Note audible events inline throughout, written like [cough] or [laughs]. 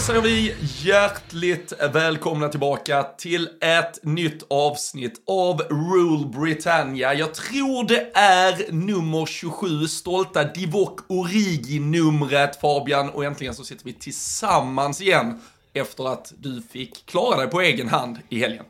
säger vi hjärtligt välkomna tillbaka till ett nytt avsnitt av Rule Britannia. Jag tror det är nummer 27, stolta Divock Origi-numret Fabian. Och äntligen så sitter vi tillsammans igen efter att du fick klara dig på egen hand i helgen.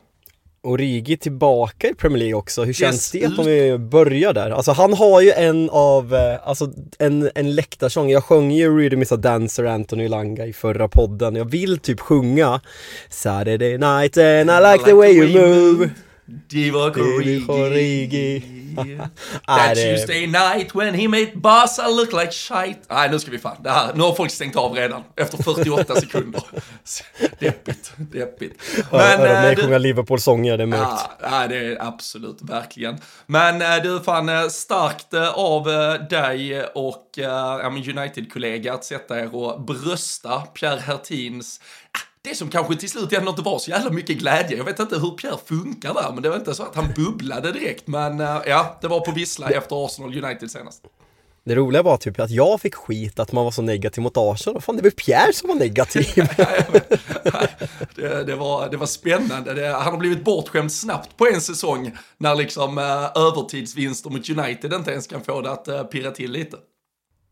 Origi tillbaka i Premier League också, hur känns det Dessutom. om vi börjar där? Alltså han har ju en av, eh, alltså en, en läktarsång, jag sjöng ju Rhythm is a Dancer Anthony Langa i förra podden, jag vill typ sjunga Saturday night and I like the way you move Divock Divock Origi. [laughs] That Tuesday night when he made Barca look like shite. Nej, nu ska vi fan. Det här, nu har folk stängt av redan efter 48 [laughs] sekunder. Deppigt, deppigt. Men, Hör eh, mig du- sjunga Liverpool-sånger, det är mörkt Ja, det är absolut, verkligen. Men eh, du, fan eh, starkt eh, av eh, dig och eh, United-kollega att sätta er och brösta Pierre Hertins ah, det som kanske till slut ändå inte var så jävla mycket glädje. Jag vet inte hur Pierre funkar där, men det var inte så att han bubblade direkt. Men eh, ja, det var på vissla efter Arsenal United senast. Det roliga var typ att jag fick skit att man var så negativ mot Arsenal, fan det var Pierre som var negativ [laughs] det, det, var, det var spännande. Det, han har blivit bortskämd snabbt på en säsong när liksom eh, övertidsvinster mot United inte ens kan få det att eh, pirra till lite.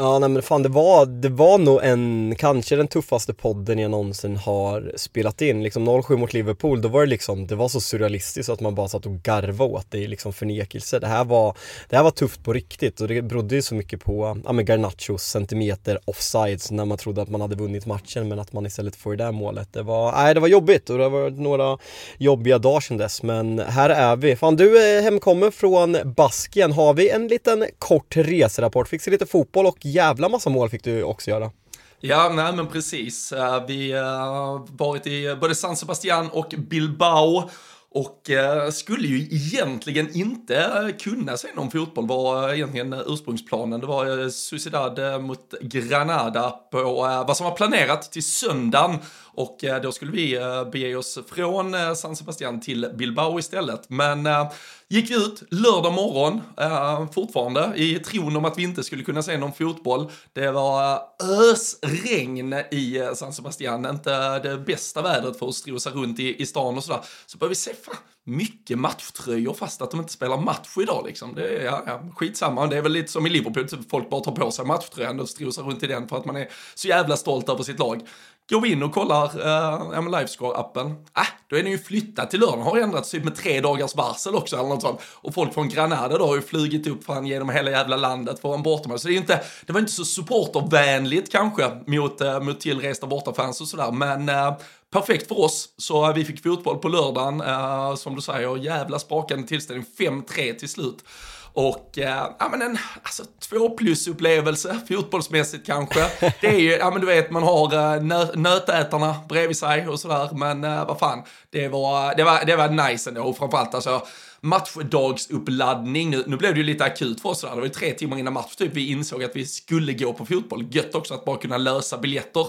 Ja nej men fan det var, det var nog en, kanske den tuffaste podden jag någonsin har spelat in. Liksom 07 mot Liverpool, då var det liksom, det var så surrealistiskt att man bara satt och garvade åt det i liksom förnekelse. Det här var, det här var tufft på riktigt och det berodde ju så mycket på, ja men Garnachos centimeter offsides när man trodde att man hade vunnit matchen men att man istället får det där målet. Det var, nej det var jobbigt och det var några jobbiga dagar sedan dess men här är vi. Fan du är hemkommen från Baskien, har vi en liten kort reserapport? Fick se lite fotboll och jävla massa mål fick du också göra. Ja, nej men precis. Eh, vi eh, har varit i både San Sebastian och Bilbao. Och eh, skulle ju egentligen inte kunna se någon fotboll var egentligen ursprungsplanen. Det var Sociedad mot Granada på vad som var planerat till söndagen. Och eh, då skulle vi eh, bege oss från eh, San Sebastian till Bilbao istället. Men gick vi ut lördag morgon fortfarande i tron om att vi inte skulle kunna se någon fotboll. Det var ösregn i San Sebastian, inte det bästa vädret för att strosa runt i, i stan och sådär. Så började vi se fan, mycket matchtröjor fast att de inte spelar match idag liksom. Det är ja, ja, skitsamma, det är väl lite som i Liverpool, typ folk bara tar på sig matchtröjan och strosar runt i den för att man är så jävla stolt över sitt lag. Går vi in och kollar eh, ja, men Livescore-appen, äh, då är den ju flyttad till lördagen, har ändrats typ med tre dagars varsel också eller något sånt. Och folk från Granada då har ju flugit upp fan genom hela jävla landet för en bortamatch. Så det, är inte, det var inte så supportervänligt kanske mot, eh, mot tillresta bortafans och sådär, men eh, perfekt för oss. Så eh, vi fick fotboll på lördagen, eh, som du säger, jävla sprakande tillställning, 5-3 till slut. Och eh, ja, men en alltså, två plus-upplevelse, [laughs] fotbollsmässigt kanske. Det är ju, ja men du vet, man har eh, nö nötätarna bredvid sig och sådär, men eh, vad fan, det var, det var, det var nice ändå. Och framförallt alltså, matchdagsuppladdning. Nu, nu blev det ju lite akut för oss där. Det var ju tre timmar innan match typ vi insåg att vi skulle gå på fotboll. Gött också att bara kunna lösa biljetter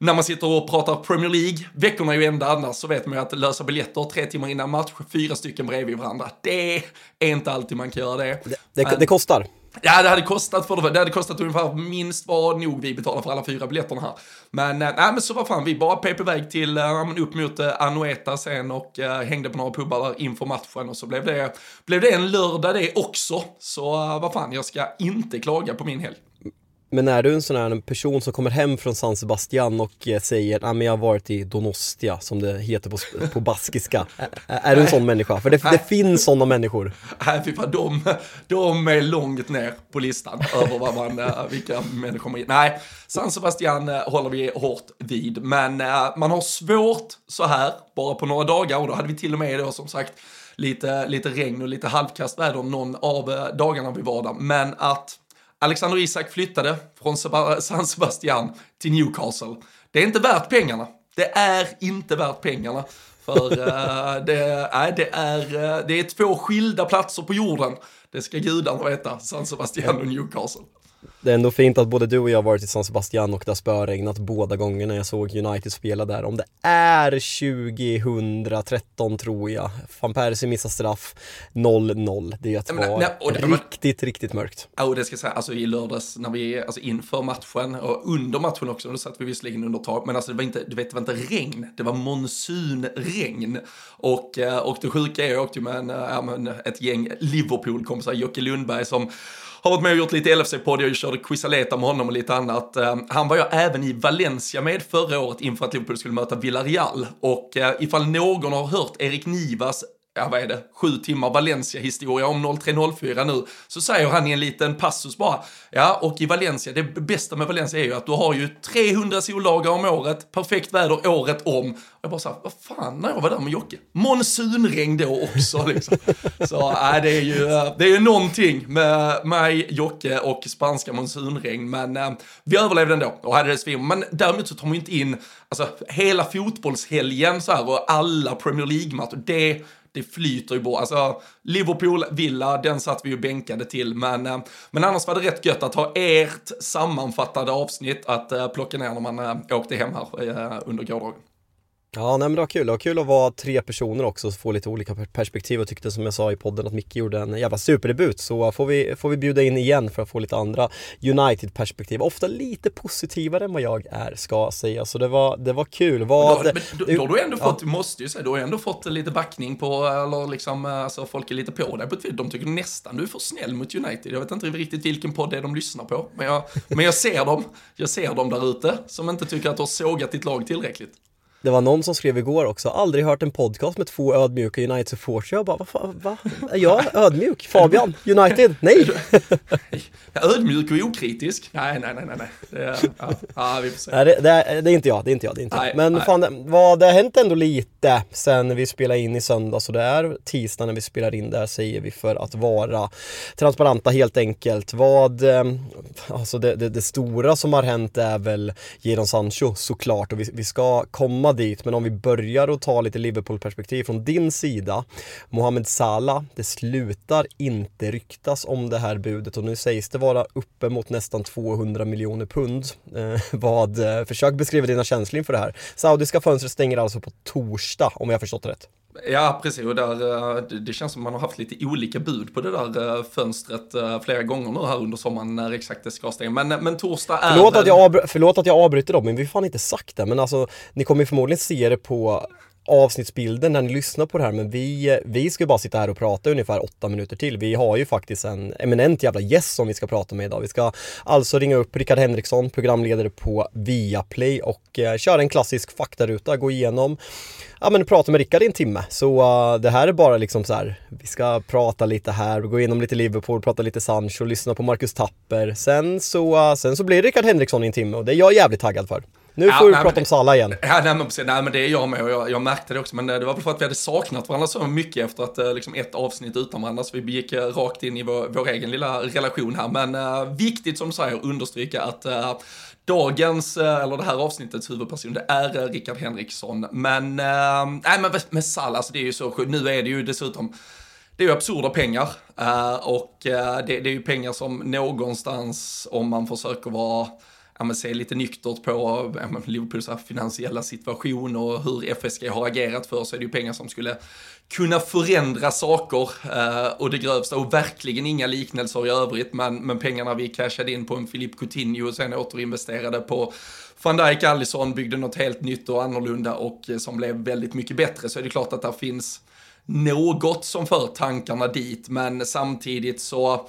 när man sitter och pratar Premier League, veckorna är ju ända annars, så vet man ju att lösa biljetter tre timmar innan match, fyra stycken bredvid varandra. Det är inte alltid man kan göra det. Det, det, det kostar. Ja, det hade kostat för det, det hade kostat ungefär minst vad nog vi betalar för alla fyra biljetterna här. Men, äh, nej men så vad fan, vi bara pep iväg till, äh, upp mot äh, Anoeta sen och äh, hängde på några pubbar där inför matchen och så blev det, blev det en lördag det också. Så vad fan, jag ska inte klaga på min helg. Men är du en sån här person som kommer hem från San Sebastian och eh, säger att jag har varit i Donostia som det heter på, på baskiska. är, du en sån människa? För det, det finns sådana människor. Nej, fy fan, de, de är långt ner på listan över vad man, eh, vilka människor man Nej, San Sebastian eh, håller vi hårt vid, men man har svårt så här, bara på några dagar, och då hade vi till och med då som sagt lite, lite regn och lite halvkast väder någon av dagarna vi var där, men att Alexander Isak flyttade från San Sebastian till Newcastle. Det är inte värt pengarna. Det är inte värt pengarna. För uh, det, äh, det, är, uh, det är två skilda platser på jorden. Det ska gudarna veta, San Sebastian och Newcastle. Det är ändå fint att både du och jag varit i San Sebastian och det har spöregnat båda gångerna jag såg United spela där. Om det är 2013 tror jag. Van Persie missar straff, 0-0. Det var nej, nej, det, riktigt, riktigt mörkt. Ja, och det ska jag säga, alltså i lördags när vi, alltså inför matchen och under matchen också, då satt vi visserligen under tak, men alltså det var inte, du vet, det var inte regn, det var monsunregn. Och, eh, och det sjuka är, jag åkte ju med en, ja, ett gäng Liverpool-kompisar, Jocke Lundberg, som har varit med och gjort lite LFC-podd, jag körde Quisaleta med honom och lite annat. Eh, han var jag även i Valencia med förra året inför att Liverpool skulle möta Villarreal. Och eh, ifall någon har hört Erik Nivas ja vad är det, sju timmar Valencia-historia om 03.04 nu, så säger han i en liten passus bara, ja och i Valencia, det bästa med Valencia är ju att du har ju 300 soldagar om året, perfekt väder året om. Jag bara såhär, vad fan när jag var där med Jocke, monsunregn då också liksom. Så äh, det är ju, det är ju någonting med mig, Jocke och spanska monsunregn, men äh, vi överlevde ändå och hade det svim. Men däremot så tar man ju inte in, alltså hela fotbollshelgen så här och alla Premier League-matcher, det det flyter ju bra. Alltså, Liverpool, Villa, den satt vi ju bänkade till, men, eh, men annars var det rätt gött att ha ert sammanfattade avsnitt att eh, plocka ner när man eh, åkte hem här under gårdagen. Ja, nej men det var kul. Det var kul att vara tre personer också och få lite olika perspektiv och tyckte som jag sa i podden att Micke gjorde en jävla superdebut. Så får vi, får vi bjuda in igen för att få lite andra United-perspektiv. Ofta lite positivare än vad jag är, ska säga. Så det var, det var kul. Vad, men då, då, då har du ändå fått, ja. måste ju säga, du har ändå fått lite backning på, eller liksom, alltså folk är lite på dig på Twitter. De tycker nästan du är för snäll mot United. Jag vet inte riktigt vilken podd det är de lyssnar på, men jag, men jag ser dem. Jag ser dem där ute som inte tycker att du har sågat ditt lag tillräckligt. Det var någon som skrev igår också, aldrig hört en podcast med två ödmjuka United-supportrar. Jag bara, vad fan, va? Är jag ödmjuk? [laughs] Fabian, United? Nej! [laughs] ödmjuk och okritisk? Nej, nej, nej, nej, nej. Det, ja, ja, vi får se. Nej, det, det, är, det, är inte jag, det är inte jag, det är inte nej, jag. Men nej. fan, vad, det har hänt ändå lite sen vi spelade in i söndag, så det är tisdag när vi spelar in där säger vi för att vara transparenta helt enkelt. Vad, eh, alltså det, det, det stora som har hänt är väl Jadon Sancho såklart och vi, vi ska komma komma dit, men om vi börjar att ta lite Liverpool-perspektiv från din sida. Mohamed Salah, det slutar inte ryktas om det här budet och nu sägs det vara uppemot nästan 200 miljoner pund. Eh, vad, eh, försök beskriva dina känslor inför det här. Saudiska fönstret stänger alltså på torsdag, om jag har förstått det rätt. Ja, precis. Och där, eh, det känns som man har haft lite olika bud på det där eh, fönstret eh, flera gånger nu här under sommaren när exakt det ska stänga. Men, men torsdag är... Förlåt att, jag förlåt att jag avbryter då, men vi har fan inte sagt det. Men alltså, ni kommer ju förmodligen se det på avsnittsbilden när ni lyssnar på det här men vi, vi ska ju bara sitta här och prata ungefär åtta minuter till. Vi har ju faktiskt en eminent jävla gäst som vi ska prata med idag. Vi ska alltså ringa upp Rickard Henriksson, programledare på Viaplay och eh, köra en klassisk faktaruta, gå igenom ja men prata med Rickard i en timme. Så uh, det här är bara liksom så här, vi ska prata lite här, gå igenom lite Liverpool, prata lite Sancho, lyssna på Marcus Tapper. Sen så, uh, sen så blir Rickard Henriksson i en timme och det är jag jävligt taggad för. Nu får ja, vi nej, prata om Salah igen. Ja, nej, men, precis, nej, men det är jag med och jag, jag, märkte det också. Men det var väl för att vi hade saknat varandra så mycket efter att liksom, ett avsnitt utan varandra. Så vi gick rakt in i vår, vår egen lilla relation här. Men uh, viktigt som du säger, understryka att Dagens, eh, eller det här avsnittets huvudperson, det är eh, Rickard Henriksson. Men, äh, nej men med Salah, alltså det är ju så sjukt. Nu är det ju dessutom, det är ju absurda pengar. Uh, och det, det, är ju pengar som någonstans, om man försöker vara ja, men se lite nyktert på ja, Liverpools finansiella situation och hur FSG har agerat för så är det ju pengar som skulle kunna förändra saker eh, och det grövsta och verkligen inga liknelser i övrigt men, men pengarna vi cashade in på en Filip Coutinho och sen återinvesterade på van Dijk Allison byggde något helt nytt och annorlunda och eh, som blev väldigt mycket bättre. Så är det klart att det finns något som för tankarna dit men samtidigt så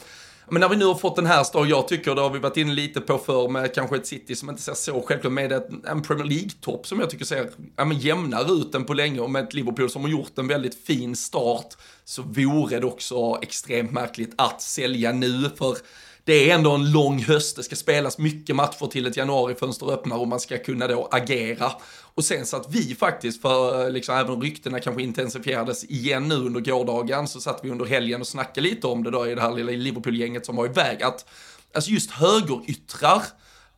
men när vi nu har fått den här stad, jag tycker, det har vi varit inne lite på för med kanske ett City som inte ser så självklart med ett, en Premier League-topp som jag tycker ser ja, men jämnare ut än på länge. Och med ett Liverpool som har gjort en väldigt fin start så vore det också extremt märkligt att sälja nu för det är ändå en lång höst, det ska spelas mycket matcher till ett januarifönster öppnar och man ska kunna då agera. Och sen så att vi faktiskt, för liksom, även om ryktena kanske intensifierades igen nu under gårdagen, så satt vi under helgen och snackade lite om det då i det här lilla Liverpool-gänget som var iväg, att alltså just högeryttrar,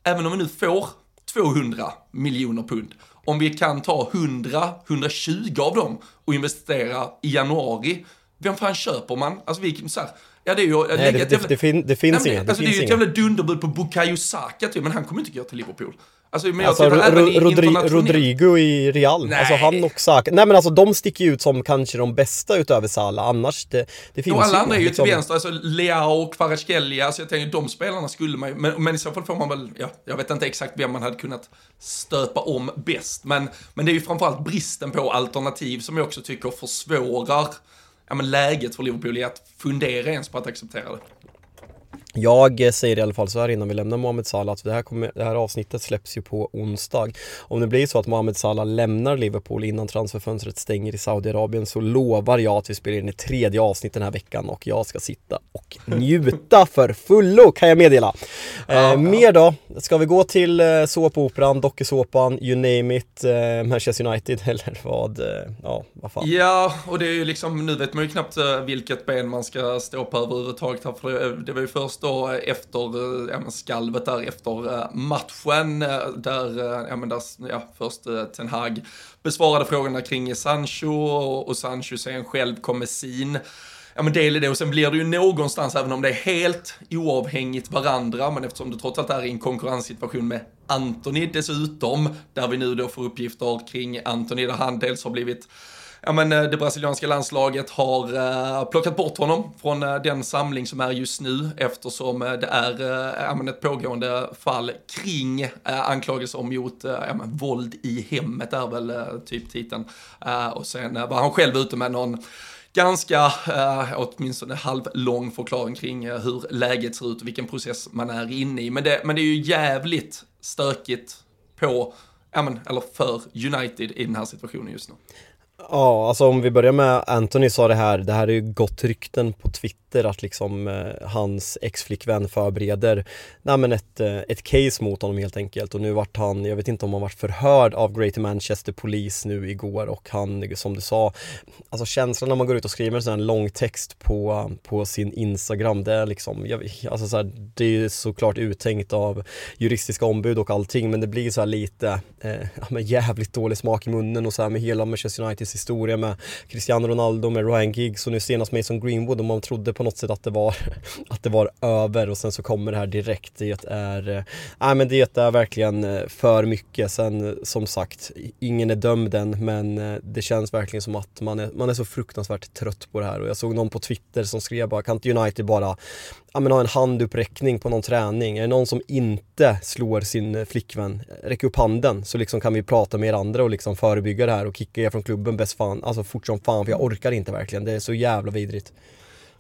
även om vi nu får 200 miljoner pund, om vi kan ta 100-120 av dem och investera i januari, vem fan köper man? Alltså vi, så här, Ja det är ju... Nej, det, det, det, fin, det, finns nej, inga. Alltså, det, är ju ett jävla dunderbud på Bukayo Saka typ, men han kommer inte gå till Liverpool. Alltså, men jag alltså, Ro Rodri Rodrigo i Real, nej. alltså han och Saka. Nej men alltså de sticker ju ut som kanske de bästa utöver Salah, annars det, det finns ju... alla andra är ju liksom... till vänster, alltså Leao och Kvaratskhelia, alltså jag tänker de spelarna skulle man ju, men, men i så fall får man väl, ja, jag vet inte exakt vem man hade kunnat stöpa om bäst, men, men det är ju framförallt bristen på alternativ som jag också tycker försvårar ja, men läget för Liverpool är att fundera ens på att acceptera det. Jag säger i alla fall så här innan vi lämnar Mohamed Salah att det här, kommer, det här avsnittet släpps ju på onsdag. Om det blir så att Mohamed Salah lämnar Liverpool innan transferfönstret stänger i Saudiarabien så lovar jag att vi spelar in ett tredje avsnitt den här veckan och jag ska sitta och [laughs] njuta för fullo kan jag meddela. Ja, eh, ja. Mer då? Ska vi gå till eh, såpoperan, dokusåpan, you name it, eh, Manchester United [laughs] eller vad? Eh, ja, vad fan. Ja, och det är ju liksom, nu vet man ju knappt eh, vilket ben man ska stå på överhuvudtaget här, för det, det var ju först då efter eh, ja, men skalvet där efter eh, matchen eh, där, ja men där, ja, först Ten Hag besvarade frågorna kring Sancho och, och Sancho sen själv kom med sin ja men del i det. Och sen blir det ju någonstans, även om det är helt oavhängigt varandra, men eftersom det trots allt är i en konkurrenssituation med Anthony dessutom, där vi nu då får uppgifter kring Anthony, där han dels har blivit ja, men eh, det brasilianska landslaget har uh, plockat bort honom från uh, den samling som är just nu eftersom uh, det är ja, men ett pågående fall kring anklagelser om mot ja, men, våld i hemmet är väl typ titeln. och sen var han själv ute med någon ganska, eh, åtminstone halvlång förklaring kring eh, hur läget ser ut och vilken process man är inne i. Men det, men det är ju jävligt stökigt på, ja men, eller för United i den här situationen just nu. Ja, alltså om vi börjar med Anthony sa det här, det här är ju gott rykten på Twitter att liksom eh, hans ex-flickvän förbereder nej, men ett, eh, ett case mot honom helt enkelt. Och nu vart han, jag vet inte om han vart förhörd av Greater Manchester Police nu igår och han, som du sa, alltså känslan när man går ut och skriver en sån här lång text på, på sin Instagram, det är liksom, jag, alltså så här, det är såklart uttänkt av juristiska ombud och allting men det blir så här lite, eh, ja, men jävligt dålig smak i munnen och så här med hela Manchester Uniteds historia med Cristiano Ronaldo, med Ryan Giggs och nu senast Mason Greenwood och man trodde på något sätt att det var, [laughs] att det var över och sen så kommer det här direkt. Det är, äh, men det är verkligen eh, för mycket. Sen eh, som sagt, ingen är dömd än men det känns verkligen som att man är, man är så fruktansvärt trött på det här och jag såg någon på Twitter som skrev bara, kan inte United bara ja, men ha en handuppräckning på någon träning. Är det någon som inte slår sin flickvän, räck upp handen så liksom kan vi prata med er andra och liksom förebygga det här och kicka er från klubben bäst fan, alltså fort som fan för jag orkar inte verkligen. Det är så jävla vidrigt.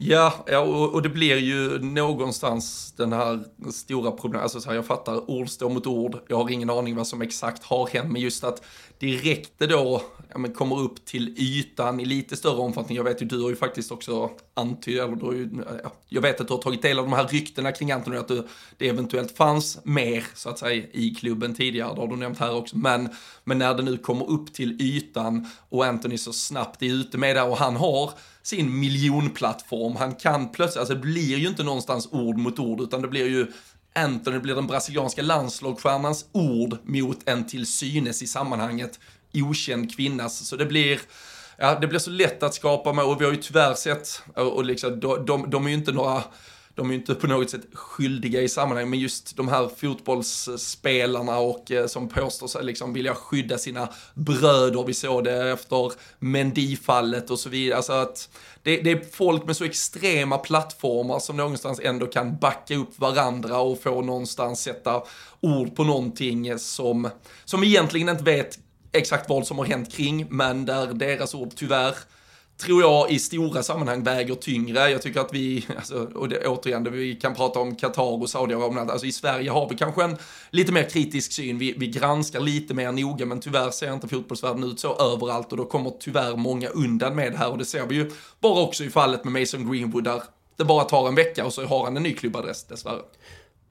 Ja, ja och, och, det blir ju någonstans den här stora problemet, alltså så här, jag fattar, ord står mot ord, jag har ingen aning vad som exakt har hänt, men just att direkt det då ja, men kommer upp till ytan i lite större omfattning, jag vet ju, du har ju faktiskt också antytt, eller du har ju, ja, jag vet att du har tagit del av de här ryktena kring Anthony, att du, det eventuellt fanns mer, så att säga, i klubben tidigare, det har du nämnt här också, men, men när det nu kommer upp till ytan och Anthony så snabbt är ute med det och han har sin miljonplattform. Han kan plötsligt, alltså det blir ju inte någonstans ord mot ord, utan det blir ju Anthony det blir den brasilianska landslagsstjärnans ord mot en till synes i sammanhanget okänd kvinnas. Så det blir, ja, det blir så lätt att skapa med, och vi har ju tyvärr sett, och, och liksom, de, de, de är ju inte några de är ju inte på något sätt skyldiga i sammanhanget, men just de här fotbollsspelarna och eh, som påstår sig liksom vilja skydda sina bröder. Vi såg det efter Mendy-fallet och så vidare. Alltså att det, det, är folk med så extrema plattformar som någonstans ändå kan backa upp varandra och få någonstans sätta ord på någonting som, som egentligen inte vet exakt vad som har hänt kring, men där deras ord tyvärr tror jag i stora sammanhang väger tyngre. Jag tycker att vi, alltså, och det, återigen, det, vi kan prata om Qatar och Saudiarabien, alltså i Sverige har vi kanske en lite mer kritisk syn, vi, vi granskar lite mer noga, men tyvärr ser inte fotbollsvärlden ut så överallt och då kommer tyvärr många undan med det här och det ser vi ju bara också i fallet med Mason Greenwood där det bara tar en vecka och så har han en ny klubbadress dessvärre.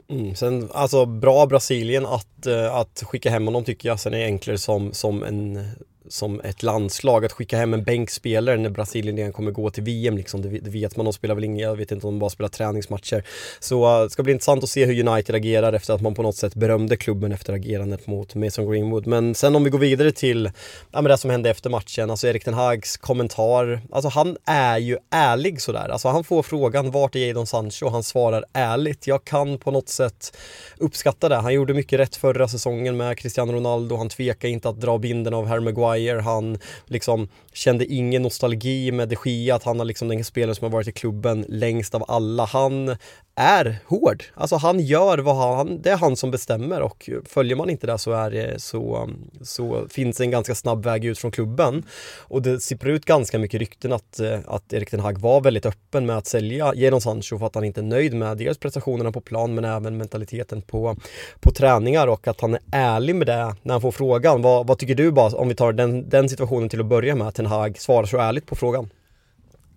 Mm, sen, alltså bra Brasilien att, eh, att skicka hem honom tycker jag. Sen är det enklare som, som en som ett landslag att skicka hem en bänkspelare när Brasilien igen kommer gå till VM liksom. Det, vet man, de spelar väl inga, jag vet inte om de bara spelar träningsmatcher. Så uh, det ska bli intressant att se hur United agerar efter att man på något sätt berömde klubben efter agerandet mot Mason Greenwood. Men sen om vi går vidare till ja, men det som hände efter matchen, alltså Erik Den Hags kommentar. Alltså han är ju ärlig sådär. Alltså han får frågan vart är Jadon Sancho och han svarar ärligt. Jag kan på något sätt uppskatta det. Han gjorde mycket rätt förra säsongen med Cristiano Ronaldo. Han tvekar inte att dra binden av Harry Maguire Dyer, han liksom kände ingen nostalgi med de Gia, att han har liksom den spelare som har varit i klubben längst av alla. Han är hård. Alltså han gör vad han, det är han som bestämmer och följer man inte det så, är det, så, så finns en ganska snabb väg ut från klubben. Och det sipprar ut ganska mycket rykten att, att Erik Den Hag var väldigt öppen med att sälja Jadon Sancho för att han inte är nöjd med dels prestationerna på plan men även mentaliteten på, på träningar och att han är ärlig med det när han får frågan. Vad, vad tycker du bara, om vi tar den, den situationen till att börja med, att Ten Hag svarar så ärligt på frågan?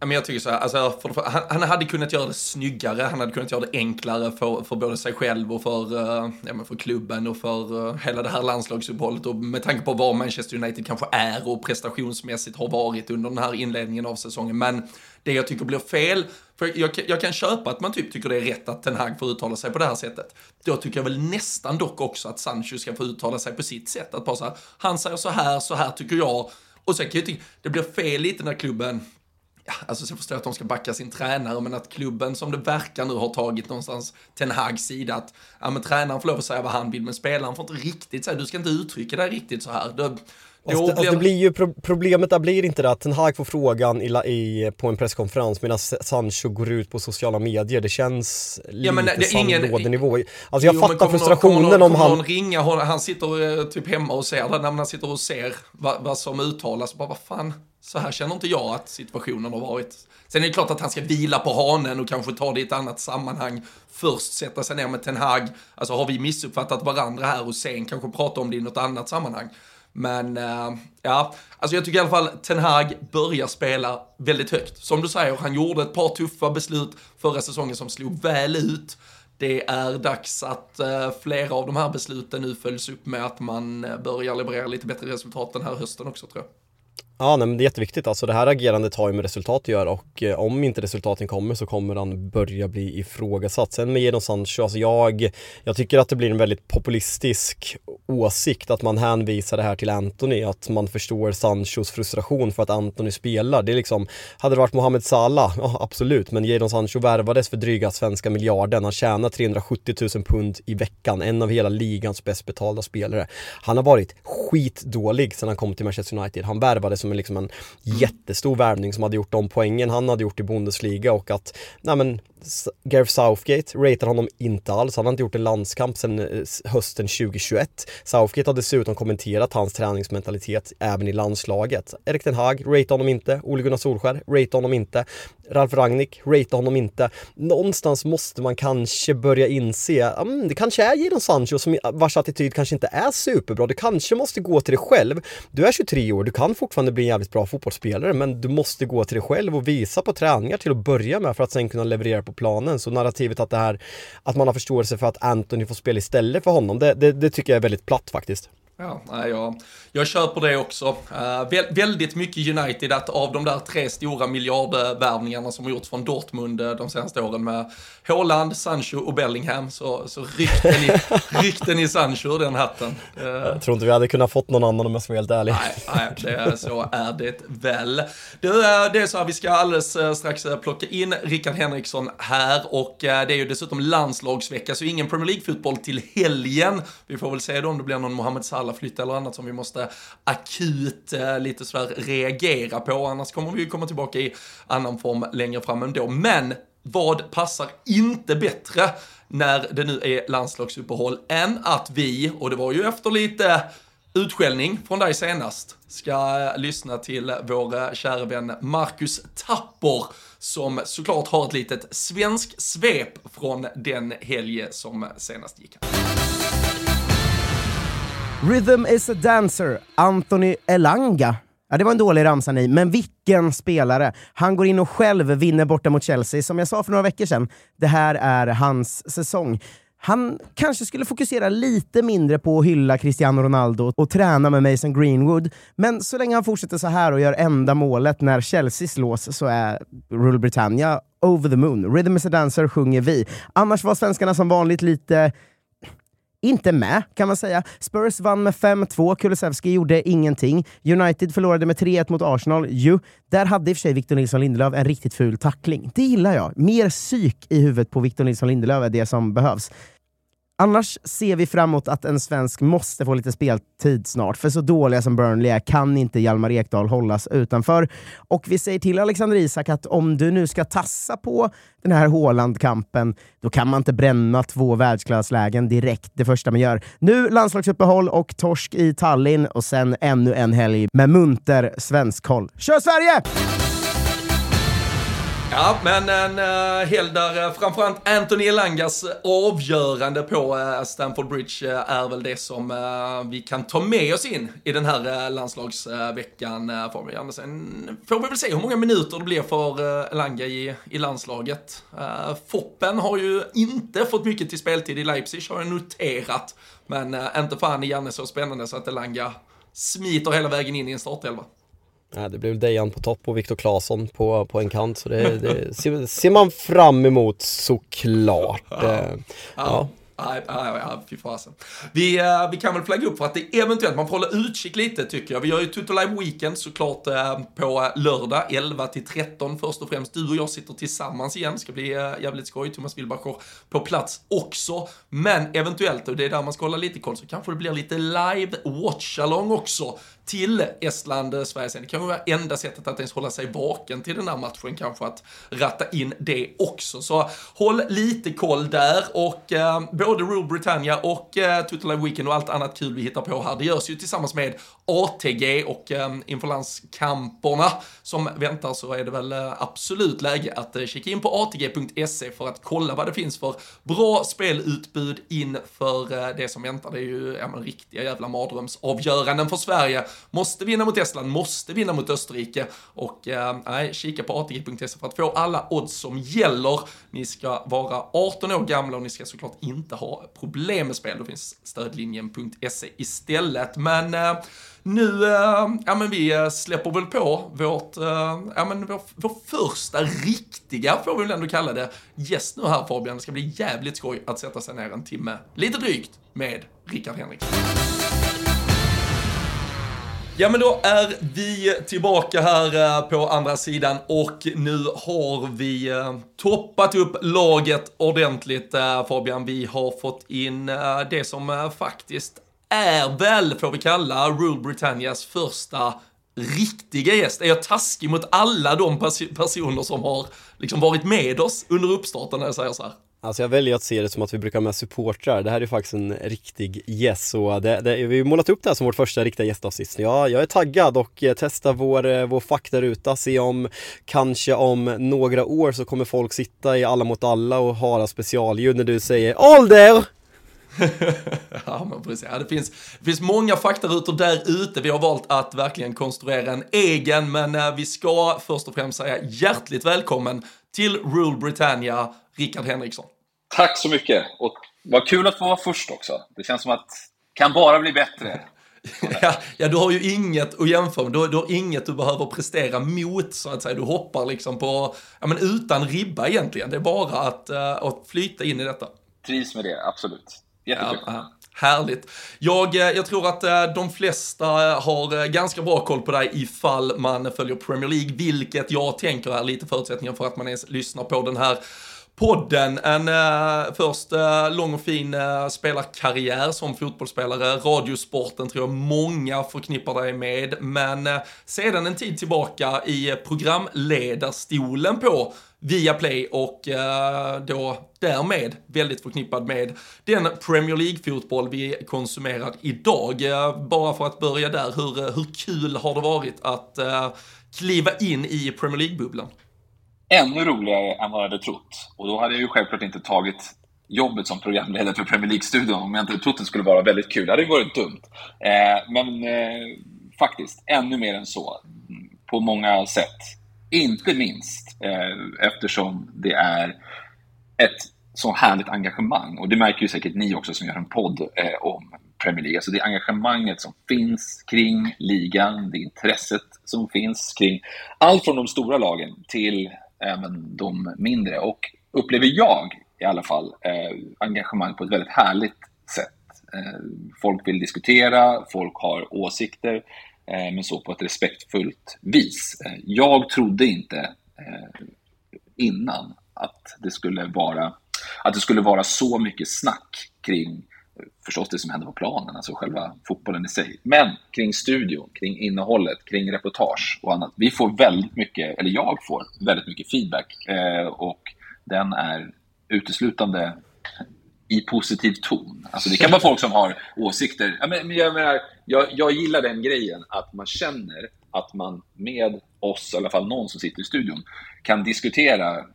Men jag tycker så här, alltså, för, för, han, han, hade kunnat göra det snyggare, han hade kunnat göra det enklare för, för både sig själv och för, uh, ja, för klubben och för uh, hela det här landslagsuppehållet och med tanke på var Manchester United kanske är och prestationsmässigt har varit under den här inledningen av säsongen. Men det jag tycker blir fel, för jag, jag kan köpa att man typ tycker det är rätt att Ten Hag får uttala sig på det här sättet. Då tycker jag väl nästan dock också att Sancho ska få uttala sig på sitt sätt. Att bara så här, han säger så här, så här tycker jag. Och sen kan jag tycka, det blir fel lite när klubben ja, alltså jag förstår att de ska backa sin tränare, men att klubben som det verkar nu har tagit någonstans Ten Hags sida att, ja men tränaren får lov att säga vad han vill, men spelaren får inte riktigt säga, du ska inte uttrycka dig riktigt så här. Det, Alltså, det, alltså det blir ju pro problemet där blir inte det att Ten Hag får frågan i, i, på en presskonferens medan Sancho går ut på sociala medier. Det känns lite ja, men det, sandlådenivå. Alltså jag jo, fattar frustrationen någon, om han... Någon ringa, han sitter eh, typ hemma och ser det, när man sitter och ser vad, vad som uttalas, bara vad fan, så här känner inte jag att situationen har varit. Sen är det klart att han ska vila på hanen och kanske ta det i ett annat sammanhang. Först sätta sig ner med Ten Hag. Alltså har vi missuppfattat varandra här och sen kanske prata om det i något annat sammanhang. Men uh, ja, alltså jag tycker i alla fall Ten Hag börjar spela väldigt högt. Som du säger, han gjorde ett par tuffa beslut förra säsongen som slog väl ut. Det är dags att uh, flera av de här besluten nu följs upp med att man eh, börjar leverera lite bättre resultat den här hösten också tror jag. Ja, nej, men det är jätteviktigt. Alltså det här agerandet har ju med resultat att göra och eh, om inte resultaten kommer så kommer han börja bli ifrågasatt. Sen med Jadon Sancho, alltså jag, jag tycker att det blir en väldigt populistisk åsikt att man hänvisar det här till Anthony, att man förstår Sanchos frustration för att Anthony spelar. Det är liksom, hade det varit Mohamed Salah, ja absolut, men Jadon Sancho värvades för dryga svenska miljarden. Han tjänar 370 000 pund i veckan, en av hela ligans bäst betalda spelare. Han har varit skitdålig sedan han kom till Manchester United. Han värvades som liksom en jättestor värvning som hade gjort de poängen han hade gjort i Bundesliga och att, nej men Gareth Southgate ratear honom inte alls. Han har inte gjort en landskamp sedan eh, hösten 2021. Southgate har dessutom kommenterat hans träningsmentalitet även i landslaget. Erik Den Hag ratear honom inte. Ole Gunnar Solskär ratear honom inte. Ralf Rangnick ratear honom inte. Någonstans måste man kanske börja inse, um, det kanske är Jadon Sancho som, vars attityd kanske inte är superbra. Du kanske måste gå till dig själv. Du är 23 år, du kan fortfarande bli en jävligt bra fotbollsspelare, men du måste gå till dig själv och visa på träningar till att börja med för att sen kunna leverera på planen. Så narrativet att det här, att man har förståelse för att Anthony får spela istället för honom, det, det, det tycker jag är väldigt platt faktiskt. Ja, nej, jag, jag köper det också. Uh, vä väldigt mycket United att av de där tre stora miljardvärvningarna som har gjorts från Dortmund uh, de senaste åren med Haaland, Sancho och Bellingham så, så ryckte, ni, [laughs] ryckte ni Sancho den hatten. Uh, jag tror inte vi hade kunnat fått någon annan om jag ska vara helt ärlig. Nej, nej det, så är det väl. Du, det är så här, vi ska alldeles strax plocka in Rickard Henriksson här och det är ju dessutom landslagsvecka så ingen Premier League-fotboll till helgen. Vi får väl se då om det blir någon Mohamed Salah flytt eller annat som vi måste akut eh, lite sådär reagera på. Annars kommer vi ju komma tillbaka i annan form längre fram ändå. Men vad passar inte bättre när det nu är landslagsuppehåll än att vi, och det var ju efter lite utskällning från dig senast, ska eh, lyssna till vår eh, kära vän Marcus Tapper som såklart har ett litet svensk svep från den helg som senast gick. Rhythm is a dancer, Anthony Elanga. Ja, det var en dålig ramsa ni, men vilken spelare! Han går in och själv vinner borta mot Chelsea. Som jag sa för några veckor sedan, det här är hans säsong. Han kanske skulle fokusera lite mindre på att hylla Cristiano Ronaldo och träna med Mason Greenwood, men så länge han fortsätter så här och gör enda målet när Chelsea slås så är Rule Britannia over the moon. Rhythm is a dancer sjunger vi. Annars var svenskarna som vanligt lite inte med, kan man säga. Spurs vann med 5-2, Kulusevski gjorde ingenting. United förlorade med 3-1 mot Arsenal. Ju, där hade i och för sig Victor Nilsson Lindelöf en riktigt ful tackling. Det gillar jag. Mer psyk i huvudet på Victor Nilsson Lindelöf är det som behövs. Annars ser vi framåt att en svensk måste få lite speltid snart, för så dåliga som Burnley är kan inte Hjalmar Ekdal hållas utanför. Och vi säger till Alexander Isak att om du nu ska tassa på den här Håland-kampen, då kan man inte bränna två världsklasslägen direkt det första man gör. Nu landslagsuppehåll och torsk i Tallinn och sen ännu en helg med munter svensk koll. Kör Sverige! Ja, men eh, en eh, uh, helg där uh, framförallt Anthony Elangas avgörande på uh, Stamford Bridge uh, är väl det som uh, vi kan ta med oss in i den här uh, landslagsveckan. Uh, får. Sen får vi väl se hur många minuter det blir för uh, Elanga i, i landslaget. Uh, Foppen har ju inte fått mycket till speltid i Leipzig, har jag noterat. Men uh, inte fan är Janne så spännande så att Elanga smiter hela vägen in i en startelva. Ja, det blev Dejan på topp och Viktor Claesson på, på en kant, så det, det ser, ser, man fram emot såklart. Ja. ja. ja. Nej, nej, nej, fy fasen. Vi, uh, vi kan väl flagga upp för att det eventuellt, man får hålla utkik lite tycker jag. Vi gör ju Tutu Live Weekend såklart uh, på lördag 11 till 13 först och främst. Du och jag sitter tillsammans igen, ska bli uh, jävligt skoj. Thomas Wilbacher på plats också. Men eventuellt, och det är där man ska hålla lite koll, så kanske det blir lite live watch-along också till Estland, eh, Sverige sen. Det kan vara enda sättet att ens hålla sig vaken till den här matchen, kanske att ratta in det också. Så håll lite koll där och eh, både Rule Britannia och eh, Total Live Weekend och allt annat kul vi hittar på här, det görs ju tillsammans med ATG och eh, inför landskamperna som väntar så är det väl eh, absolut läge att eh, kika in på atg.se för att kolla vad det finns för bra spelutbud inför eh, det som väntar. Det är ju ja, men, riktiga jävla mardrömsavgöranden för Sverige måste vinna mot Estland, måste vinna mot Österrike och eh, nej, kika på atg.se för att få alla odds som gäller. Ni ska vara 18 år gamla och ni ska såklart inte ha problem med spel. Då finns stödlinjen.se istället. Men eh, nu, äh, ja men vi eh, släpper väl på vårt, äh, ja men vår, vår, första riktiga, får vi väl ändå kalla det, gäst nu här Fabian. Det ska bli jävligt skoj att sätta sig ner en timme, lite drygt, med Rickard Henriksson. Ja men då är vi tillbaka här eh, på andra sidan och nu har vi eh, toppat upp laget ordentligt eh, Fabian. Vi har fått in det som faktiskt är väl, får vi kalla, Rule Britannias första riktiga gäst? Är jag taskig mot alla de pers personer som har liksom varit med oss under uppstarten när jag säger så här? Alltså jag väljer att se det som att vi brukar ha med supportrar. Det här är faktiskt en riktig gäst. Yes. det, det, vi har målat upp det här som vårt första riktiga gästavsnitt. Ja, jag är taggad och testar testa vår, eh, vår faktaruta. Se om kanske om några år så kommer folk sitta i Alla mot alla och höra specialljud när du säger ålder! [laughs] ja, men precis. Ja, det, finns, det finns många faktarutor där ute. Vi har valt att verkligen konstruera en egen, men eh, vi ska först och främst säga hjärtligt välkommen till Rule Britannia, Rickard Henriksson. Tack så mycket! Och vad kul att få vara först också. Det känns som att kan bara bli bättre. [laughs] ja, ja, du har ju inget att jämföra med. Du, du har inget du behöver prestera mot, så att säga. Du hoppar liksom på, ja men utan ribba egentligen. Det är bara att, uh, att flyta in i detta. Trivs med det, absolut. Jättekul. Ja, Härligt. Jag, eh, jag tror att eh, de flesta har ganska bra koll på dig ifall man följer Premier League, vilket jag tänker är lite förutsättningen för att man ens lyssnar på den här podden. En eh, först eh, lång och fin eh, spelarkarriär som fotbollsspelare. Radiosporten tror jag många förknippar dig med. Men eh, sedan en tid tillbaka i programledarstolen på Viaplay och eh, då därmed väldigt förknippad med den Premier League-fotboll vi konsumerar idag. Eh, bara för att börja där, hur, eh, hur kul har det varit att kliva in i Premier League-bubblan? Ännu roligare än vad jag hade trott. Och då hade jag ju självklart inte tagit jobbet som programledare för Premier League-studion om jag inte trott det skulle vara väldigt kul. Det hade ju varit dumt. Eh, men eh, faktiskt, ännu mer än så. På många sätt. Inte minst eh, eftersom det är ett så härligt engagemang. Och det märker ju säkert ni också som gör en podd eh, om Premier League. Alltså det engagemanget som finns kring ligan, det intresset som finns kring allt från de stora lagen till även de mindre. Och upplever jag i alla fall eh, engagemang på ett väldigt härligt sätt. Eh, folk vill diskutera, folk har åsikter, eh, men så på ett respektfullt vis. Eh, jag trodde inte eh, innan att det skulle vara att det skulle vara så mycket snack kring förstås det som händer på planen, alltså själva fotbollen i sig. Men kring studion, kring innehållet, kring reportage och annat. Vi får väldigt mycket, eller jag får väldigt mycket feedback eh, och den är uteslutande i positiv ton. Alltså det kan vara folk som har åsikter. Jag, men, jag, menar, jag, jag gillar den grejen att man känner att man med oss, i alla fall någon som sitter i studion, kan diskutera,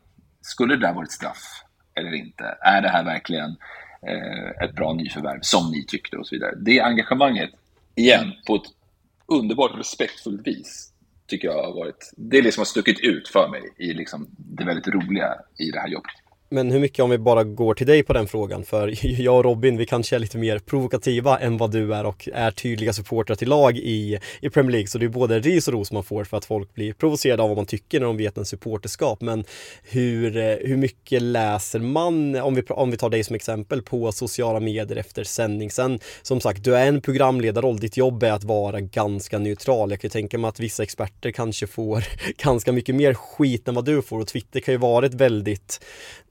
skulle det där varit straff eller inte? Är det här verkligen Eh, ett bra nyförvärv, som ni tyckte och så vidare. Det engagemanget, igen, på ett underbart respektfullt vis, tycker jag har varit, det är liksom har stuckit ut för mig i liksom det väldigt roliga i det här jobbet. Men hur mycket om vi bara går till dig på den frågan? För [laughs] jag och Robin, vi kanske är lite mer provokativa än vad du är och är tydliga supportrar till lag i, i Premier League. Så det är både ris och ros man får för att folk blir provocerade av vad man tycker när de vet en supporterskap. Men hur, eh, hur mycket läser man, om vi, om vi tar dig som exempel, på sociala medier efter sändning? Sen, som sagt, du är en programledarroll. Ditt jobb är att vara ganska neutral. Jag kan tänka mig att vissa experter kanske får [laughs] ganska mycket mer skit än vad du får och Twitter kan ju vara ett väldigt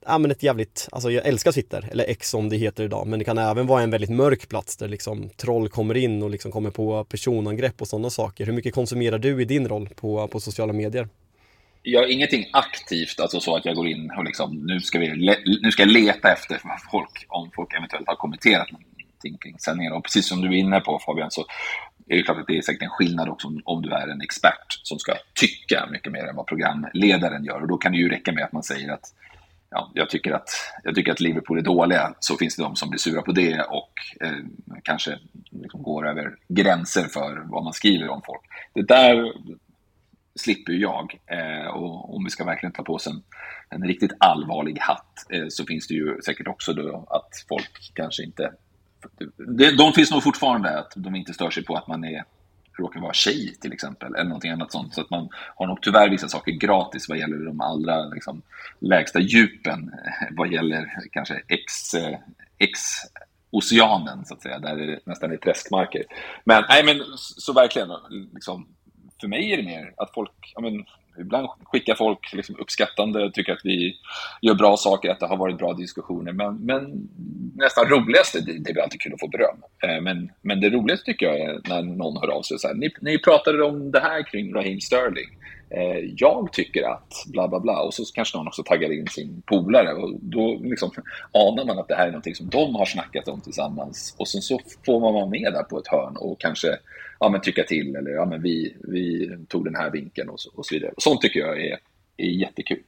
ja men ett jävligt, alltså jag älskar Twitter, eller X som det heter idag, men det kan även vara en väldigt mörk plats där liksom troll kommer in och liksom kommer på personangrepp och sådana saker. Hur mycket konsumerar du i din roll på, på sociala medier? Jag har ingenting aktivt, alltså så att jag går in och liksom, nu ska, vi, nu ska jag leta efter folk, om folk eventuellt har kommenterat någonting kring sändningen. Och precis som du är inne på Fabian, så är det klart att det är säkert en skillnad också om du är en expert som ska tycka mycket mer än vad programledaren gör. Och då kan det ju räcka med att man säger att ja, jag, tycker att, jag tycker att Liverpool är dåliga, så finns det de som blir sura på det och eh, kanske liksom går över gränser för vad man skriver om folk. Det där slipper jag. Eh, och om vi ska verkligen ta på oss en, en riktigt allvarlig hatt eh, så finns det ju säkert också då att folk kanske inte... De, de finns nog fortfarande att de inte stör sig på att man är Typ råkar vara tjej till exempel, eller någonting annat sånt. Så att man har nog tyvärr vissa saker gratis vad gäller de allra liksom, lägsta djupen, eh, vad gäller kanske X, eh, X oceanen så att säga, där det nästan är träskmarker. Men, nej, men så verkligen, liksom, för mig är det mer att folk, ja, men, ibland skickar folk liksom uppskattande, tycker att vi gör bra saker, att det har varit bra diskussioner. Men, men nästan roligaste, det, det är alltid kul att få beröm. Eh, men, men det roligaste tycker jag är när någon hör av sig och säger ni, ni pratade om det här kring Raheem Sterling. Eh, jag tycker att bla bla bla och så kanske någon också taggar in sin polare och då liksom anar man att det här är någonting som de har snackat om tillsammans och sen så får man vara med där på ett hörn och kanske ja, men tycka till eller ja, men vi, vi tog den här vinkeln och så, och så vidare. Sånt tycker jag är, är jättekul.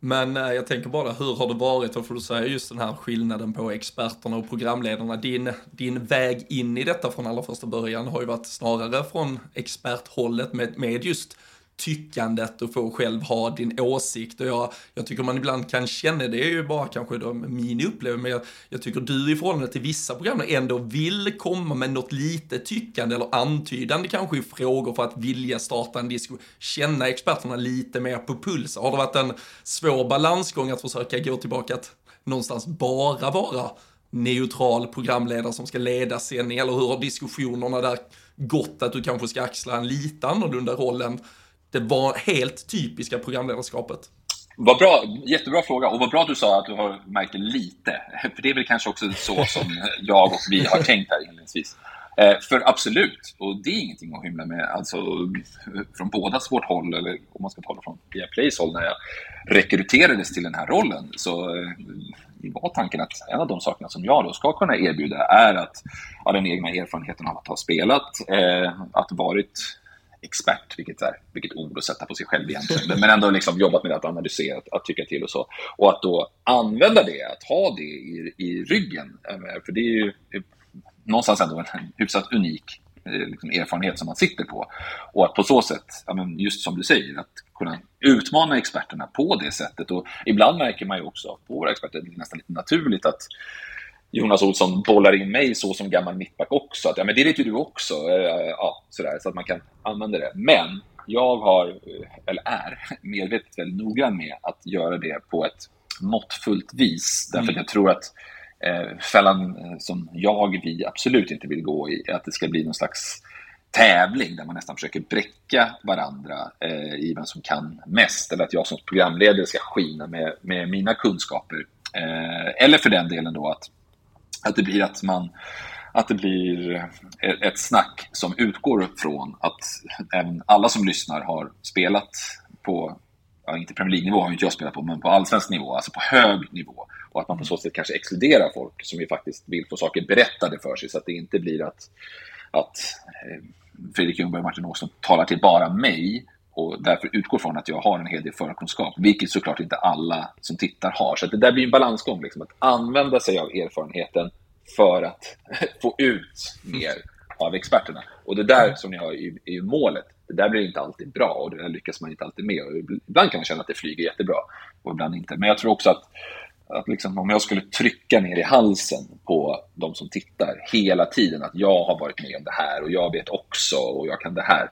Men eh, jag tänker bara, hur har det varit, för du säger just den här skillnaden på experterna och programledarna. Din, din väg in i detta från allra första början har ju varit snarare från experthållet med, med just tyckandet och få själv ha din åsikt. Och jag, jag tycker man ibland kan känna, det är ju bara kanske då min upplevelse, men jag, jag tycker du i förhållande till vissa program ändå vill komma med något lite tyckande eller antydande kanske i frågor för att vilja starta en diskussion, känna experterna lite mer på puls. Har det varit en svår balansgång att försöka gå tillbaka att någonstans bara vara neutral programledare som ska leda sändning, eller hur har diskussionerna där gått att du kanske ska axla en lite annorlunda roll än det var helt typiska programledarskapet? Vad bra, jättebra fråga och vad bra att du sa att du har märkt det lite. För det är väl kanske också så som jag och vi har tänkt här inledningsvis. Eh, för absolut, och det är ingenting att hymla med, alltså från bådas vårt håll, eller om man ska tala från Viaplays håll, när jag rekryterades till den här rollen så eh, var tanken att en av de sakerna som jag då ska kunna erbjuda är att ja, den egna erfarenheten av att ha spelat, eh, att varit expert, vilket, är, vilket ord att sätta på sig själv egentligen, men ändå liksom jobbat med att analysera, att, att tycka till och så. Och att då använda det, att ha det i, i ryggen, eh, för det är ju eh, någonstans ändå en hyfsat unik eh, liksom, erfarenhet som man sitter på. Och att på så sätt, just som du säger, att kunna utmana experterna på det sättet. Och ibland märker man ju också på våra experter, det är nästan lite naturligt att Jonas Olsson bollar in mig så som gammal mittback också. Att, ja, men det vet ju du också. Eh, ja, sådär, så att man kan använda det. Men jag har, eh, eller är, [laughs] medvetet väldigt noggrann med att göra det på ett måttfullt vis. Därför mm. att jag tror att eh, fällan eh, som jag, vi absolut inte vill gå i, att det ska bli någon slags tävling där man nästan försöker bräcka varandra eh, i vem som kan mest. Eller att jag som programledare ska skina med, med mina kunskaper. Eh, eller för den delen då att att det blir att man att det blir ett snack som utgår från att alla som lyssnar har spelat på, ja, inte Premier League-nivå har inte jag spelat på, men på allsvensk nivå, alltså på hög nivå. Och att man på så sätt kanske exkluderar folk som ju faktiskt vill få saker berättade för sig så att det inte blir att, att eh, Fredrik Ljungberg och Martin Åsson talar till bara mig och därför utgår från att jag har en hel del förkunskap, vilket såklart inte alla som tittar har. Så det där blir en balansgång, liksom, att använda sig av erfarenheten för att [laughs] få ut mer av experterna. Och det där som ni har är ju målet. Det där blir inte alltid bra och det där lyckas man inte alltid med. Och ibland kan man känna att det flyger jättebra och ibland inte. Men jag tror också att, att liksom, om jag skulle trycka ner i halsen på de som tittar hela tiden att jag har varit med om det här och jag vet också och jag kan det här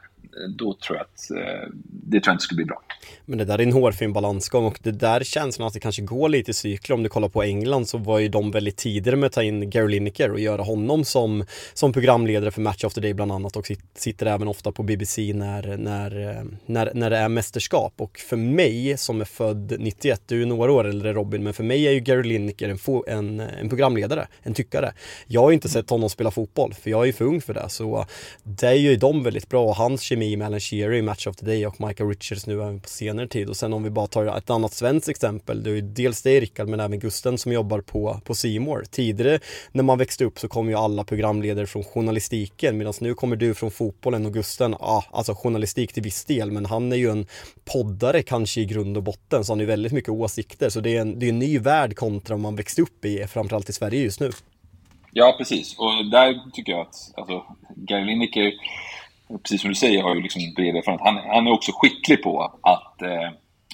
då tror jag att eh, det tror jag inte skulle bli bra. Men det där är en hårfin balansgång och det där känslan att det kanske går lite i cykler. Om du kollar på England så var ju de väldigt tidigare med att ta in Gary Lineker och göra honom som, som programledare för Match of the Day bland annat och sitter även ofta på BBC när, när, eh, när, när det är mästerskap. Och för mig som är född 91, du är några år äldre Robin, men för mig är ju Gary Lineker en, en, en programledare, en tyckare. Jag har inte sett honom spela fotboll, för jag är ju för ung för det. Så det är ju de väldigt bra och hans kemi kemi med Shearer i Match of the Day och Michael Richards nu även på senare tid. Och sen om vi bara tar ett annat svenskt exempel, det är ju dels dig Rickard men även Gusten som jobbar på, på Simor. Tidigare när man växte upp så kom ju alla programledare från journalistiken medan nu kommer du från fotbollen och Gusten, ja ah, alltså journalistik till viss del men han är ju en poddare kanske i grund och botten så han har ju väldigt mycket åsikter så det är en, det är en ny värld kontra om man växte upp i, framförallt i Sverige just nu. Ja, precis. Och där tycker jag att alltså, Gary Lineker precis som du säger, har ju liksom bred erfarenhet. Han, han är också skicklig på att, eh,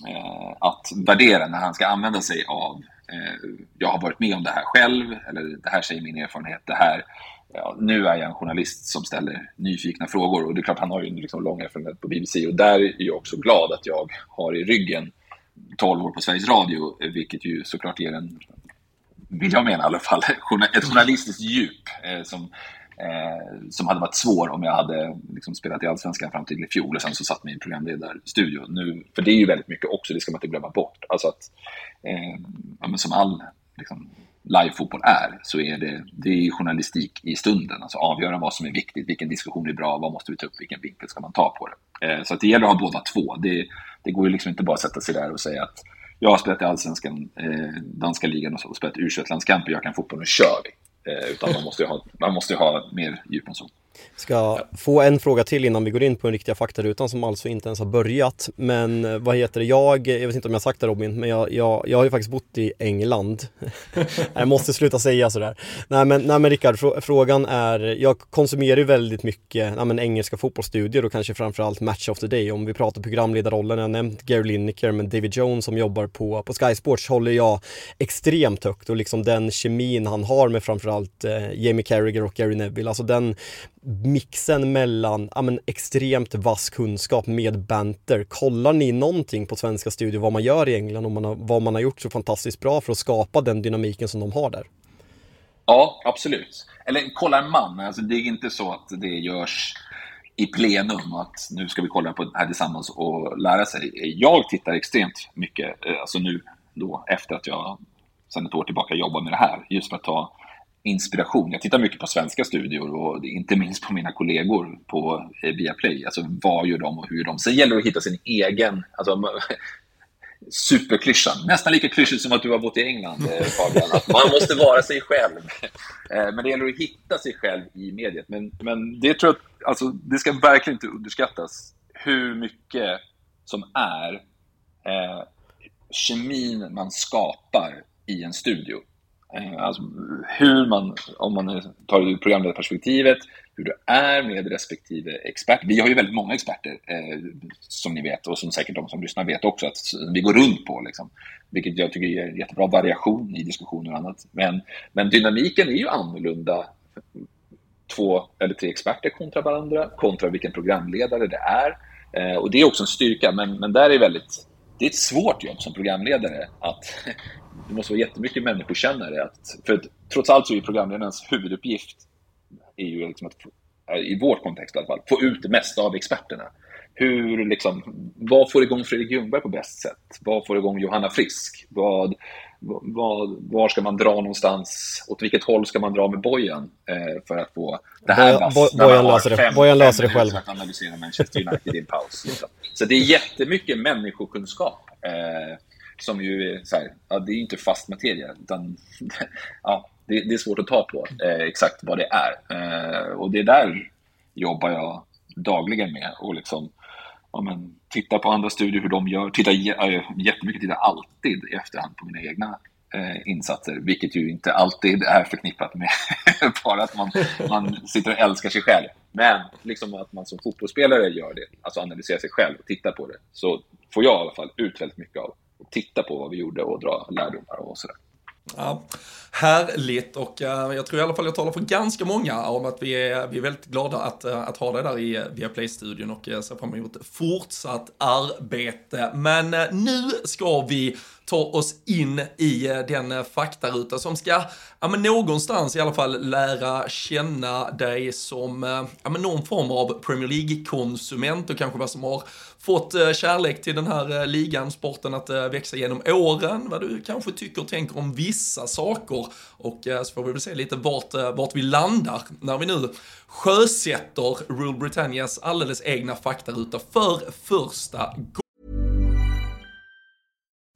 eh, att värdera när han ska använda sig av eh, jag har varit med om det här själv, eller det här säger min erfarenhet, det här Ja, nu är jag en journalist som ställer nyfikna frågor och det är klart han har ju liksom lång erfarenhet på BBC och där är jag också glad att jag har i ryggen 12 år på Sveriges Radio, vilket ju såklart ger en, vill jag mena i alla fall, [laughs] ett journalistiskt djup eh, som eh, som hade varit svår om jag hade liksom, spelat i Allsvenskan fram till i fjol och sen så satt mig i en programledarstudio. Nu, för det är ju väldigt mycket också, det ska man inte glömma bort. Alltså att, eh, ja, som all liksom, live-fotboll är, så är det, det är journalistik i stunden. Alltså avgöra vad som är viktigt, vilken diskussion är bra, vad måste vi ta upp, vilken vinkel ska man ta på det. Eh, så att det gäller att ha båda två. Det, det går ju liksom inte bara att sätta sig där och säga att jag har spelat i Allsvenskan, eh, danska ligan och, så, och spelat u landskamper jag kan fotboll, nu kör vi. Eh, utan man måste, ju ha, man måste ha mer djup än så. Ska få en fråga till innan vi går in på den riktiga faktarutan som alltså inte ens har börjat. Men eh, vad heter det, jag, jag vet inte om jag har sagt det Robin, men jag, jag, jag har ju faktiskt bott i England. [laughs] jag måste sluta säga sådär. Nej men, nej, men Rickard, frågan är, jag konsumerar ju väldigt mycket nej, men engelska fotbollsstudier och kanske framförallt Match of the Day. Om vi pratar programledarrollen, jag har nämnt Gary Lineker, men David Jones som jobbar på, på Sky Sports håller jag extremt högt och liksom den kemin han har med framförallt eh, Jamie Carragher och Gary Neville, alltså den mixen mellan ja, men, extremt vass kunskap med banter. Kollar ni någonting på svenska studier vad man gör i England och man har, vad man har gjort så fantastiskt bra för att skapa den dynamiken som de har där? Ja, absolut. Eller kollar man, alltså, det är inte så att det görs i plenum att nu ska vi kolla på det här tillsammans och lära sig. Jag tittar extremt mycket, eh, alltså nu då efter att jag sedan ett år tillbaka jobbar med det här, just för att ta inspiration. Jag tittar mycket på svenska studior och inte minst på mina kollegor på eh, Viaplay. Alltså vad gör de och hur gör de? Sen gäller det att hitta sin egen, alltså, [laughs] superklyschan. Nästan lika klyschigt som att du har bott i England, eh, Fabian. Att man måste vara sig själv. Eh, men det gäller att hitta sig själv i mediet. Men, men det tror jag, alltså, det ska verkligen inte underskattas hur mycket som är eh, kemin man skapar i en studio. Eh, alltså hur man, om man tar programledarperspektivet, hur det är med respektive expert. Vi har ju väldigt många experter, eh, som ni vet, och som säkert de som lyssnar vet också, att vi går runt på. Liksom, vilket jag tycker ger jättebra variation i diskussioner och annat. Men, men dynamiken är ju annorlunda. Två eller tre experter kontra varandra, kontra vilken programledare det är. Eh, och det är också en styrka, men, men där är väldigt det är ett svårt jobb som programledare att det måste vara jättemycket människokännare. Att, för att, trots allt så är programledarens huvuduppgift, är ju liksom att, i vår kontext i alla fall, få ut det mesta av experterna. Hur, liksom, vad får igång Fredrik Ljungberg på bäst sätt? Vad får igång Johanna Frisk? Vad, vad, var ska man dra någonstans? Åt vilket håll ska man dra med bojen eh, för att få det här Bojan, vass, Bojan löser Bojan löser det själv. Att analysera Manchester United i en paus. Liksom. Så det är jättemycket människokunskap. Eh, som ju är så här, ja, det är inte fast materia, utan [laughs] ja, det, det, är svårt att ta på eh, exakt vad det är. Eh, och det där jobbar jag dagligen med och liksom ja, men, titta på andra studier, hur de gör. Titta äh, jättemycket, tittar alltid i efterhand på mina egna eh, insatser, vilket ju inte alltid är förknippat med [laughs] bara att man, man sitter och älskar sig själv. Men liksom att man som fotbollsspelare gör det, alltså analyserar sig själv och tittar på det, så får jag i alla fall ut väldigt mycket av titta på vad vi gjorde och dra lärdomar och sådär. Ja, härligt och eh, jag tror i alla fall jag talar för ganska många om att vi är, vi är väldigt glada att, eh, att ha dig där i eh, Viaplay-studion och ser fram emot fortsatt arbete. Men nu ska vi ta oss in i eh, den eh, faktaruta som ska, ja men någonstans i alla fall lära känna dig som, eh, ja men någon form av Premier League-konsument och kanske vad som har fått kärlek till den här ligan, sporten att växa genom åren, vad du kanske tycker och tänker om vissa saker och så får vi väl se lite vart, vart vi landar när vi nu sjösätter Rule Britannias alldeles egna faktaruta för första gången.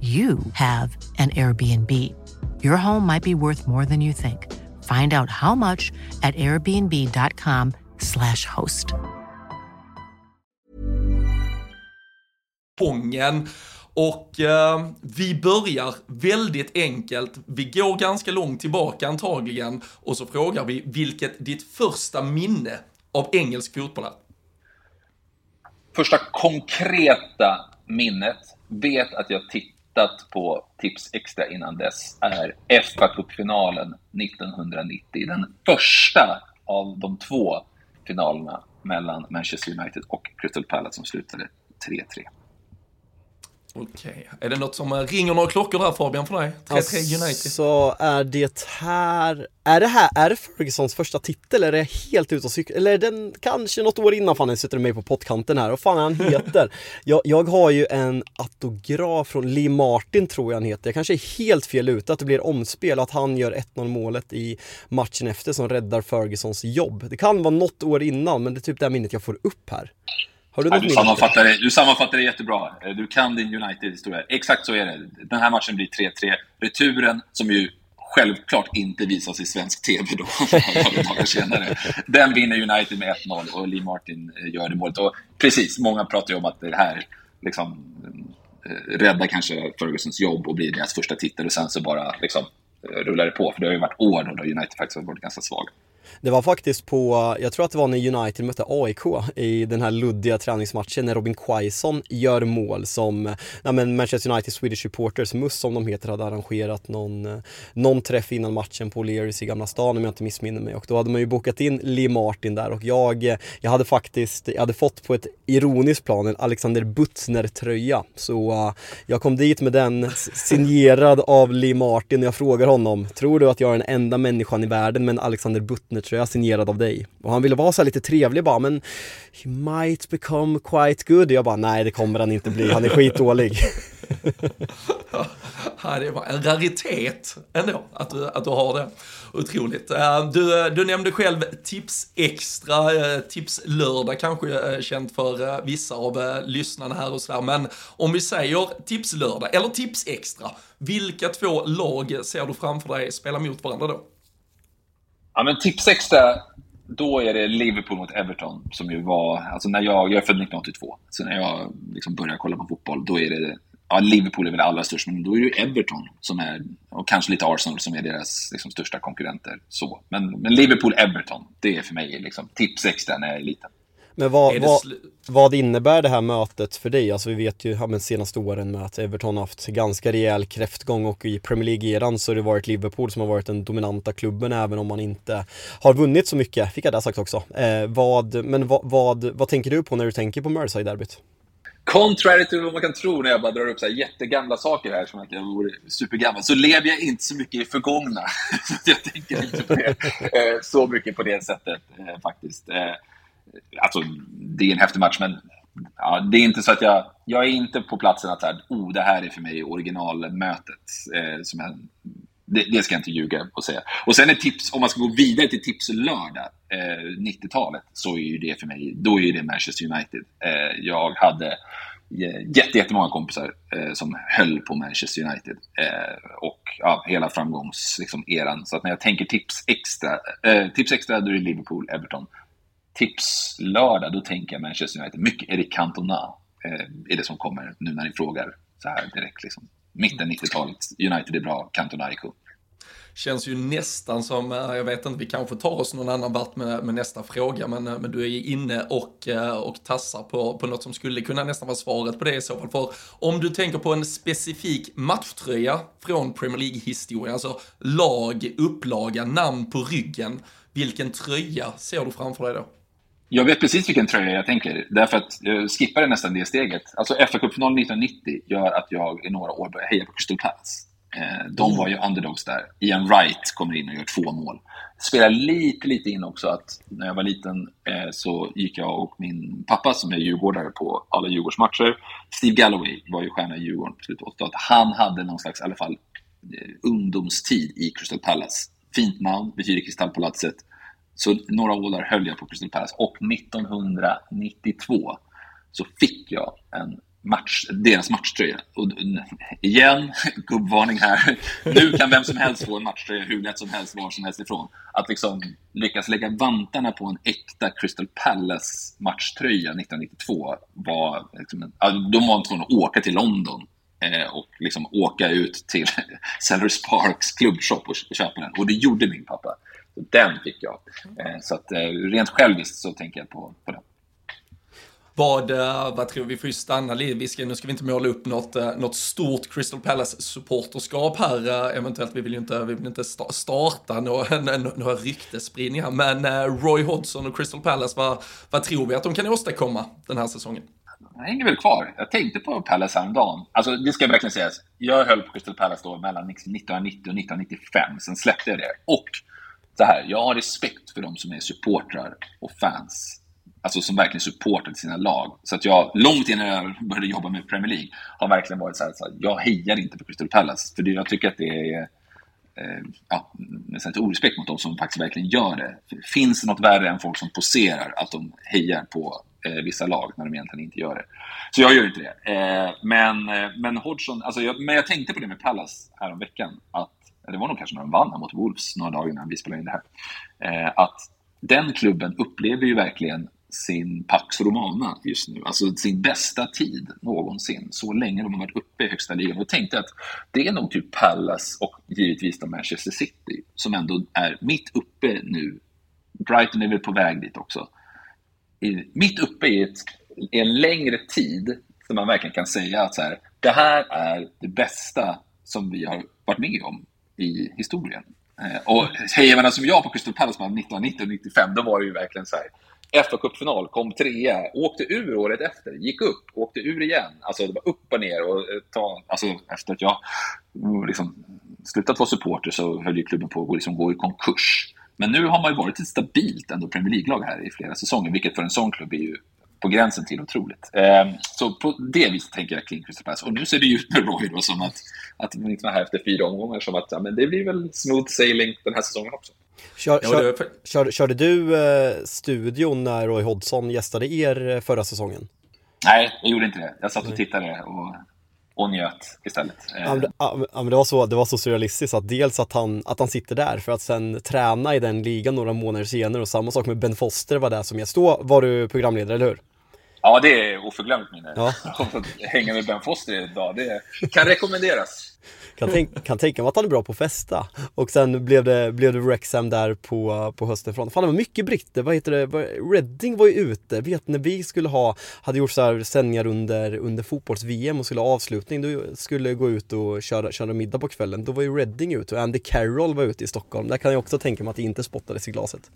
you have an Airbnb. Your home might be worth more than you think. Find out how much at airbnb.com slash host. Och eh, vi börjar väldigt enkelt. Vi går ganska långt tillbaka antagligen och så frågar vi vilket ditt första minne av engelsk fotboll är? Första konkreta minnet, vet att jag tittat på Tips Extra innan dess, är fa Cup-finalen 1990. Den första av de två finalerna mellan Manchester United och Crystal Palace som slutade 3-3. Okej, är det något som ringer några klockor där Fabian för dig? 3-3 Alltså, United. Så är det här, är det här, är det Fergusons första titel? Är det helt ute och cykla? Eller är den kanske något år innan fan han sitter med på pottkanten här? Vad fan är han [laughs] heter? jag, jag har ju en autograf från Lee Martin tror jag han heter. Jag kanske är helt fel ute att det blir omspel, att han gör 1-0 målet i matchen efter som räddar Fergusons jobb. Det kan vara något år innan, men det är typ det minnet jag får upp här. Har du Ja, du, sammanfattar det, du sammanfattar det jättebra. Eh, Du kan din United-historia. Exakt så är det. Den här matchen blir 3-3. Returen, som ju självklart inte visas i svensk TV då, [laughs] några dagar senare. Den vinner United med 1-0 och Lee Martin eh, gör det målet. Och precis, många pratar ju om att det här liksom, eh, räddar kanske Fergusons jobb och blir deras första titel och sen så bara liksom, rullar det på. För det har ju varit år då, United faktiskt har varit ganska svag. Det var faktiskt på, jag tror att det var när United mötte AIK i den här luddiga träningsmatchen när Robin Quaison gör mål som, ja men Manchester United Swedish Supporters, MUS som de heter, hade arrangerat någon, någon träff innan matchen på O'Learys i Gamla stan om jag inte missminner mig. Och då hade man ju bokat in Lee Martin där och jag, jag hade faktiskt, jag hade fått på ett ironiskt plan en Alexander Butzner-tröja så uh, jag kom dit med den signerad av Lee Martin och jag frågar honom, tror du att jag är den enda människan i världen med en Alexander Butzner-tröja signerad av dig? Och han ville vara så här lite trevlig bara, men he might become quite good. Och jag bara, nej det kommer han inte bli, han är skitdålig. [laughs] Ja, det var en raritet ändå att du, att du har det. Otroligt. Eh, du, eh, du nämnde själv Tips Extra, eh, Tips Lördag kanske är känt för vissa av lyssnarna här och sådär. Men om vi säger Tips Lördag eller Tips Extra, vilka två lag ser du framför dig spela mot varandra då? Ja, men tips extra, då är det Liverpool mot Everton som ju var, alltså när jag, jag är född 1982, så när jag liksom började kolla på fotboll, då är det, ja Liverpool är väl allra störst, men då är det ju Everton som är, och kanske lite Arsenal som är deras liksom, största konkurrenter. Så. Men, men Liverpool-Everton, det är för mig liksom, tips extra när jag är liten. Men vad, vad, vad innebär det här mötet för dig? Alltså vi vet ju ja, men senaste åren med att Everton har haft ganska rejäl kräftgång och i Premier League-eran så har det varit Liverpool som har varit den dominanta klubben även om man inte har vunnit så mycket, fick jag det sagt också. Eh, vad, men vad, vad, vad tänker du på när du tänker på Merseyside-derbyt? Contrary till vad man kan tro när jag bara drar upp så här jättegamla saker här, som att jag vore supergammal, så lever jag inte så mycket i förgångna. så [laughs] jag tänker inte på det, eh, så mycket på det sättet eh, faktiskt. Alltså, det är en häftig match, men ja, det är inte så att jag... Jag är inte på platsen att så här, oh, det här är för mig originalmötet. Eh, som jag, det, det ska jag inte ljuga och säga. Och sen är tips, om man ska gå vidare till tips lördag, eh, 90-talet, så är ju det för mig, då är ju det Manchester United. Eh, jag hade eh, jätte, jättemånga kompisar eh, som höll på Manchester United. Eh, och ja, hela framgångseran. liksom, eran. Så att när jag tänker tips extra, eh, tips extra, då är det Liverpool, Everton. Tipslördag, då tänker jag Manchester United. Mycket Eric Cantona eh, är det som kommer nu när ni frågar så här direkt. Liksom. Mitten 90-talet, United är bra, Cantona är cool. Känns ju nästan som, eh, jag vet inte, vi kanske tar oss någon annan vart med, med nästa fråga, men, eh, men du är inne och, eh, och tassar på, på något som skulle kunna nästan vara svaret på det i så fall. För om du tänker på en specifik matchtröja från Premier League-historien, alltså lag, upplaga, namn på ryggen, vilken tröja ser du framför dig då? Jag vet precis vilken tröja jag tänker, därför att jag skippade nästan det steget. Alltså fa Cup-finalen 1990 gör att jag i några år börjar heja på Crystal Palace. Eh, de var ju underdogs där. Ian Wright kommer in och gör två mål. Spelar lite, lite in också att när jag var liten eh, så gick jag och min pappa som är djurgårdare på alla Djurgårdsmatcher. Steve Galloway var ju stjärna i Djurgården på slutet av 80 Han hade någon slags, i alla fall, eh, ungdomstid i Crystal Palace. Fint namn, betyder Kristallpalatset. Så några år där höll jag på Crystal Palace och 1992 så fick jag en match, deras matchtröja. Och igen, [laughs] gubbvarning här. Nu kan vem som helst få en matchtröja hur lätt som helst, var som helst ifrån. Att liksom lyckas lägga vantarna på en äkta Crystal Palace matchtröja 1992 var... Liksom, de var tvungna att åka till London eh, och liksom åka ut till [laughs] Sellers Parks klubbshop och köpa den. Och det gjorde min pappa. Den fick jag. Eh, så att, eh, rent själviskt så tänker jag på, på den. Vad, eh, vad tror vi, får ju stanna lite, vi ska, nu ska vi inte måla upp något, något stort Crystal Palace-supporterskap här eventuellt, vi vill ju inte, vi vill inte starta några, [laughs] några ryktesspridningar, men Roy Hodgson och Crystal Palace, vad, vad tror vi att de kan åstadkomma den här säsongen? Han hänger väl kvar. Jag tänkte på Palace häromdagen. Alltså, det ska verkligen sägas. Jag höll på Crystal Palace då mellan 1990 och 1995. Sen släppte jag det. Och så här, jag har respekt för de som är supportrar och fans. Alltså som verkligen supportar sina lag. Så att jag, långt innan jag började jobba med Premier League, har verkligen varit så här, så här jag hejar inte på Crystal Palace. För det, jag tycker att det är eh, ja, nästan ett orespekt mot de som faktiskt verkligen gör det. Finns det något värre än folk som poserar att de hejar på eh, vissa lag när de egentligen inte gör det? Så jag gör inte det. Eh, men, eh, men Hodgson, alltså jag, men jag tänkte på det med Palace häromveckan. Att det var nog kanske när de vann mot Wolves några dagar innan vi spelade in det här, eh, att den klubben upplever ju verkligen sin Pax Romana just nu, alltså sin bästa tid någonsin, så länge de har varit uppe i högsta ligan. Och tänkte att det är nog typ Palace och givetvis då Manchester City som ändå är mitt uppe nu. Brighton är väl på väg dit också. I, mitt uppe i ett, en längre tid som man verkligen kan säga att så här, det här är det bästa som vi har varit med om i historien. Eh, och hejarna alltså, som jag på Crystal Palace mellan 1990 och 95, då var det ju verkligen så här. fa kuppfinal kom trea, åkte ur året efter, gick upp, åkte ur igen. Alltså det var upp och ner. Och eh, ta, alltså, efter att jag mm, liksom, slutat vara supporter så höll ju klubben på att liksom, gå i konkurs. Men nu har man ju varit ett stabilt ändå Premier League-lag här i flera säsonger, vilket för en sån klubb är ju på gränsen till otroligt. Eh, så på det viset tänker jag kring Crystal Palace. Och nu ser det ju ut med Roy då som att, att liksom här efter fyra omgångar som att ja, men det blir väl smooth sailing den här säsongen också. Kör, kör, kör, körde du eh, studion när Roy Hodgson gästade er eh, förra säsongen? Nej, jag gjorde inte det. Jag satt och tittade och, och njöt istället. Ja, men, det, ja, men det, var så, det var så surrealistiskt att dels att han, att han sitter där för att sen träna i den ligan några månader senare och samma sak med Ben Foster var där som gäst. Då var du programledare, eller hur? Ja, det är oförglömligt minne. Ja. [laughs] Hänga med Ben Foster idag, det kan rekommenderas. Kan, tänk, kan tänka mig att han är bra på att festa. Och sen blev det, blev det Wrexham där på, på hösten. Fan, det var mycket britter. Vad heter det? Reading var ju ute. Vet när vi skulle ha, hade gjort så här sändningar under, under fotbolls-VM och skulle ha avslutning. Då skulle gå ut och köra, köra middag på kvällen. Då var ju Reading ute och Andy Carroll var ute i Stockholm. Där kan jag också tänka mig att det inte spottades i glaset.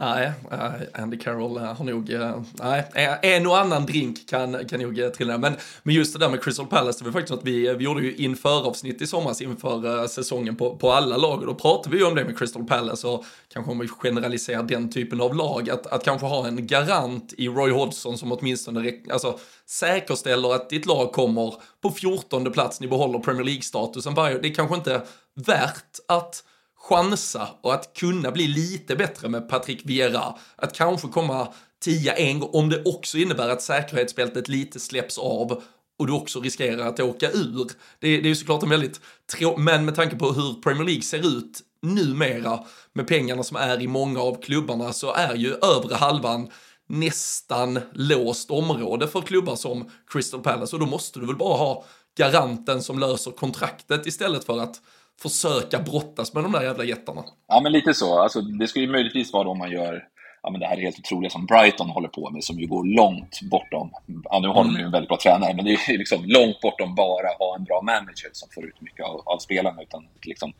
Nej, eh, Andy Carroll eh, har nog, eh, nej, en och annan drink kan, kan nog trilla. Men, men just det där med Crystal Palace, det var faktiskt något vi, vi gjorde ju inför avsnitt i somras inför säsongen på, på alla lag. Och då pratade vi ju om det med Crystal Palace och kanske om vi generaliserar den typen av lag, att, att kanske ha en garant i Roy Hodgson som åtminstone alltså, säkerställer att ditt lag kommer på 14 plats, ni behåller Premier League-statusen varje, det är kanske inte värt att chansa och att kunna bli lite bättre med Patrick Vieira. Att kanske komma tia en gång, om det också innebär att säkerhetsbältet lite släpps av och du också riskerar att åka ur. Det, det är ju såklart en väldigt trå... Men med tanke på hur Premier League ser ut numera med pengarna som är i många av klubbarna så är ju övre halvan nästan låst område för klubbar som Crystal Palace och då måste du väl bara ha garanten som löser kontraktet istället för att försöka brottas med de där jävla jättarna. Ja, men lite så. Alltså, det ska ju möjligtvis vara om man gör ja, men det här är helt otroliga som Brighton håller på med, som ju går långt bortom, ja, nu har de ju en väldigt bra tränare, men det är ju liksom långt bortom bara ha en bra manager som får ut mycket av, av spelarna, utan liksom,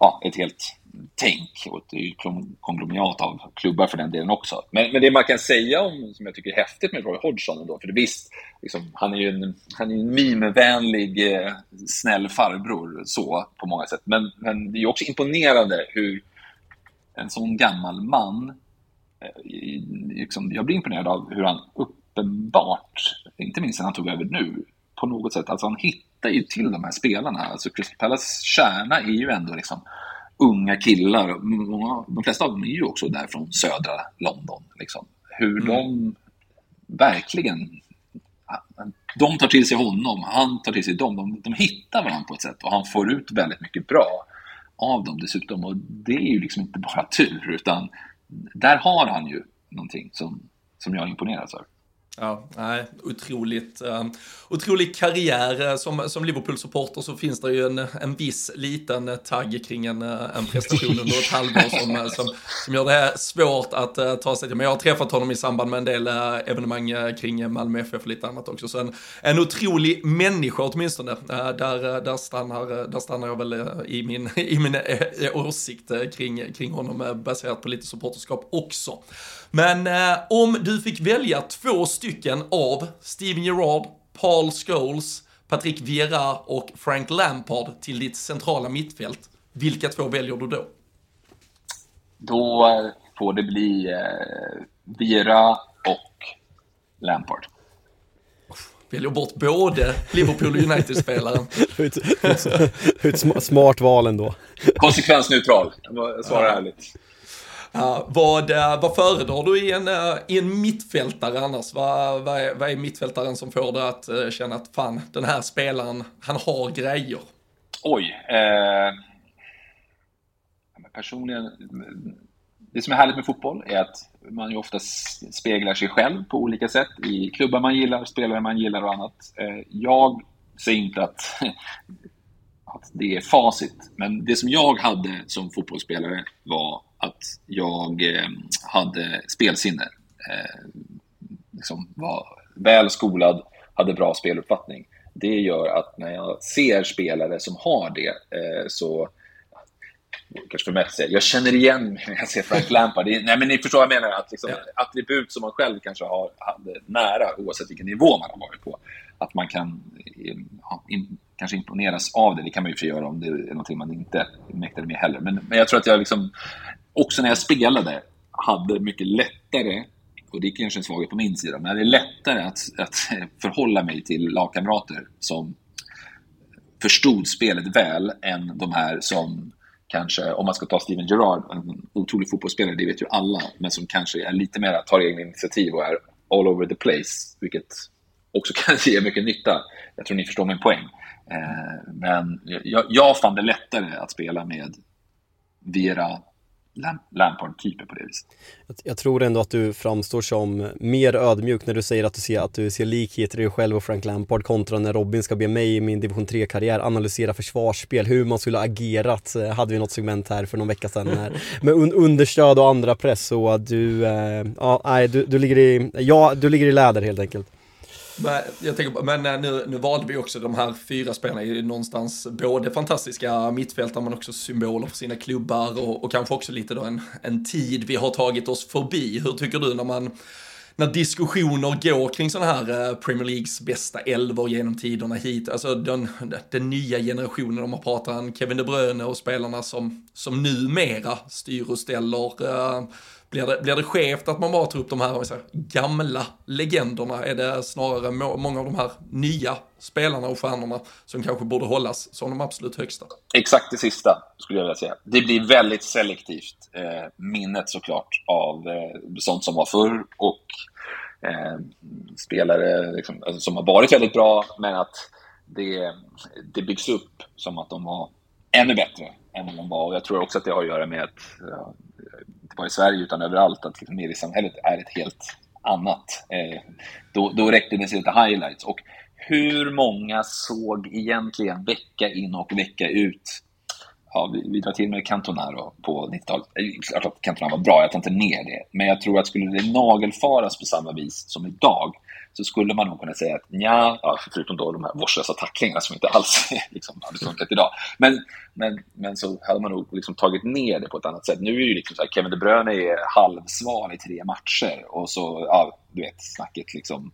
ja, ett helt tänk och ett konglomerat av klubbar för den delen också. Men, men det man kan säga om, som jag tycker är häftigt med Roy Hodgson ändå, för det visst, liksom, han är ju en, han är en mimevänlig, eh, snäll farbror så på många sätt, men, men det är också imponerande hur en sån gammal man eh, liksom, jag blir imponerad av hur han uppenbart, inte minst när han tog över nu, på något sätt, alltså han hittar ju till de här spelarna. Alltså Crystal Palace kärna är ju ändå liksom unga killar. Många, de flesta av dem är ju också där från södra London. Liksom. Hur mm. de verkligen de tar till sig honom, han tar till sig dem. De, de hittar varandra på ett sätt och han får ut väldigt mycket bra av dem dessutom. Och det är ju liksom inte bara tur, utan där har han ju någonting som, som jag imponeras av. Ja, nej, otroligt, uh, otrolig karriär. Eh, som, som Liverpool-supporter så finns det ju en, en viss liten eh, tagg kring en, en prestation under ett halvår som, som, som gör det svårt att uh, ta sig till. Men jag har träffat honom i samband med en del evenemang kring Malmö FF och lite annat också. Så en, en otrolig människa åtminstone. där, där, stannar, där stannar jag väl i min, [laughs] i min åsikt kring, kring honom baserat på lite supporterskap också. Men eh, om du fick välja två stycken av Steven Gerrard, Paul Scholes, Patrick Vieira och Frank Lampard till ditt centrala mittfält, vilka två väljer du då? Då får det bli eh, Vieira och Lampard. Väljer bort både Liverpool och United-spelaren. [laughs] smart val ändå. Konsekvensneutral, jag svarar ärligt. Ja, vad, eh, vad föredrar du i en, eh, i en mittfältare annars? Vad, vad, är, vad är mittfältaren som får dig att eh, känna att fan, den här spelaren, han har grejer? Oj. Eh, personligen, det som är härligt med fotboll är att man ju ofta speglar sig själv på olika sätt i klubbar man gillar, spelare man gillar och annat. Eh, jag säger inte att, [laughs] att det är facit, men det som jag hade som fotbollsspelare var att jag eh, hade spelsinne. Eh, liksom var väl skolad, hade bra speluppfattning. Det gör att när jag ser spelare som har det eh, så kanske för säga, jag känner igen mig [laughs] när jag ser Frank Lampard. nej, men ni förstår vad jag menar, att liksom, attribut som man själv kanske har hade nära, oavsett vilken nivå man har varit på, att man kan ja, in, kanske imponeras av det. Det kan man ju för göra om det är någonting man inte mäktade med heller. Men, men jag tror att jag liksom, också när jag spelade, hade mycket lättare, och det är kanske en svaghet på min sida, men jag hade lättare att, att [laughs] förhålla mig till lagkamrater som förstod spelet väl än de här som kanske, om man ska ta Steven Gerrard, en otrolig fotbollsspelare, det vet ju alla, men som kanske är lite mer tar egna initiativ och är all over the place, vilket också [laughs] kan ge mycket nytta. Jag tror ni förstår min poäng. Eh, men jag, jag fann det lättare att spela med Vera Lampard-typer på det viset. Jag tror ändå att du framstår som mer ödmjuk när du säger att du ser, att du ser likheter i dig själv och Frank Lampard kontra när Robin ska be mig i min division 3-karriär analysera försvarsspel, hur man skulle agerat, eh, hade vi något segment här för någon vecka sedan här. [laughs] med un understöd och andra press så du, eh, ja, nej, du, du ligger i, ja, du ligger i läder helt enkelt. Men, jag tänker, men eh, nu, nu valde vi också de här fyra spelarna är någonstans både fantastiska mittfältare men också symboler för sina klubbar och, och kanske också lite då en, en tid vi har tagit oss förbi. Hur tycker du när man när diskussioner går kring sådana här eh, Premier Leagues bästa elvor genom tiderna hit, alltså den, den nya generationen, om man pratar om Kevin De Bruyne och spelarna som, som numera styr och ställer uh, blir det, blir det skevt att man bara tar upp de här här gamla legenderna? Är det snarare må, många av de här nya spelarna och stjärnorna som kanske borde hållas som de absolut högsta? Exakt det sista, skulle jag vilja säga. Det blir väldigt selektivt, eh, minnet såklart, av eh, sånt som var förr och eh, spelare liksom, alltså, som har varit väldigt bra, men att det, det byggs upp som att de var ännu bättre än vad de var. Och jag tror också att det har att göra med att bara i Sverige utan överallt, att liksom mediesamhället är ett helt annat. Eh, då, då räckte det med lite highlights. Och hur många såg egentligen vecka in och vecka ut ja, vi, vi drar till med Cantonaro på 90-talet. Eh, klart att Cantona var bra, jag tar inte ner det. Men jag tror att skulle det nagelfaras på samma vis som idag så skulle man nog kunna säga att ja, ja förutom då de här vårdslösa tacklingarna som inte alls [laughs] liksom, hade funkat idag. Men, men, men så hade man nog liksom tagit ner det på ett annat sätt. Nu är det ju liksom så här, Kevin De Bruyne är halvsval i tre matcher och så, ja, du vet, snacket liksom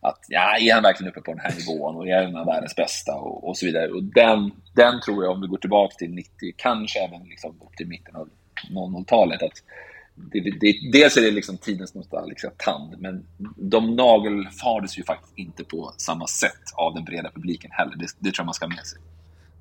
att ja, är han verkligen uppe på den här nivån och är han världens bästa och, och så vidare. Och den, den tror jag, om vi går tillbaka till 90, kanske även liksom upp till mitten av 00-talet, att det, det, dels är det liksom tidens nostalgiska tand, men de nagelfardes ju faktiskt inte på samma sätt av den breda publiken heller. Det, det tror jag man ska ha med sig.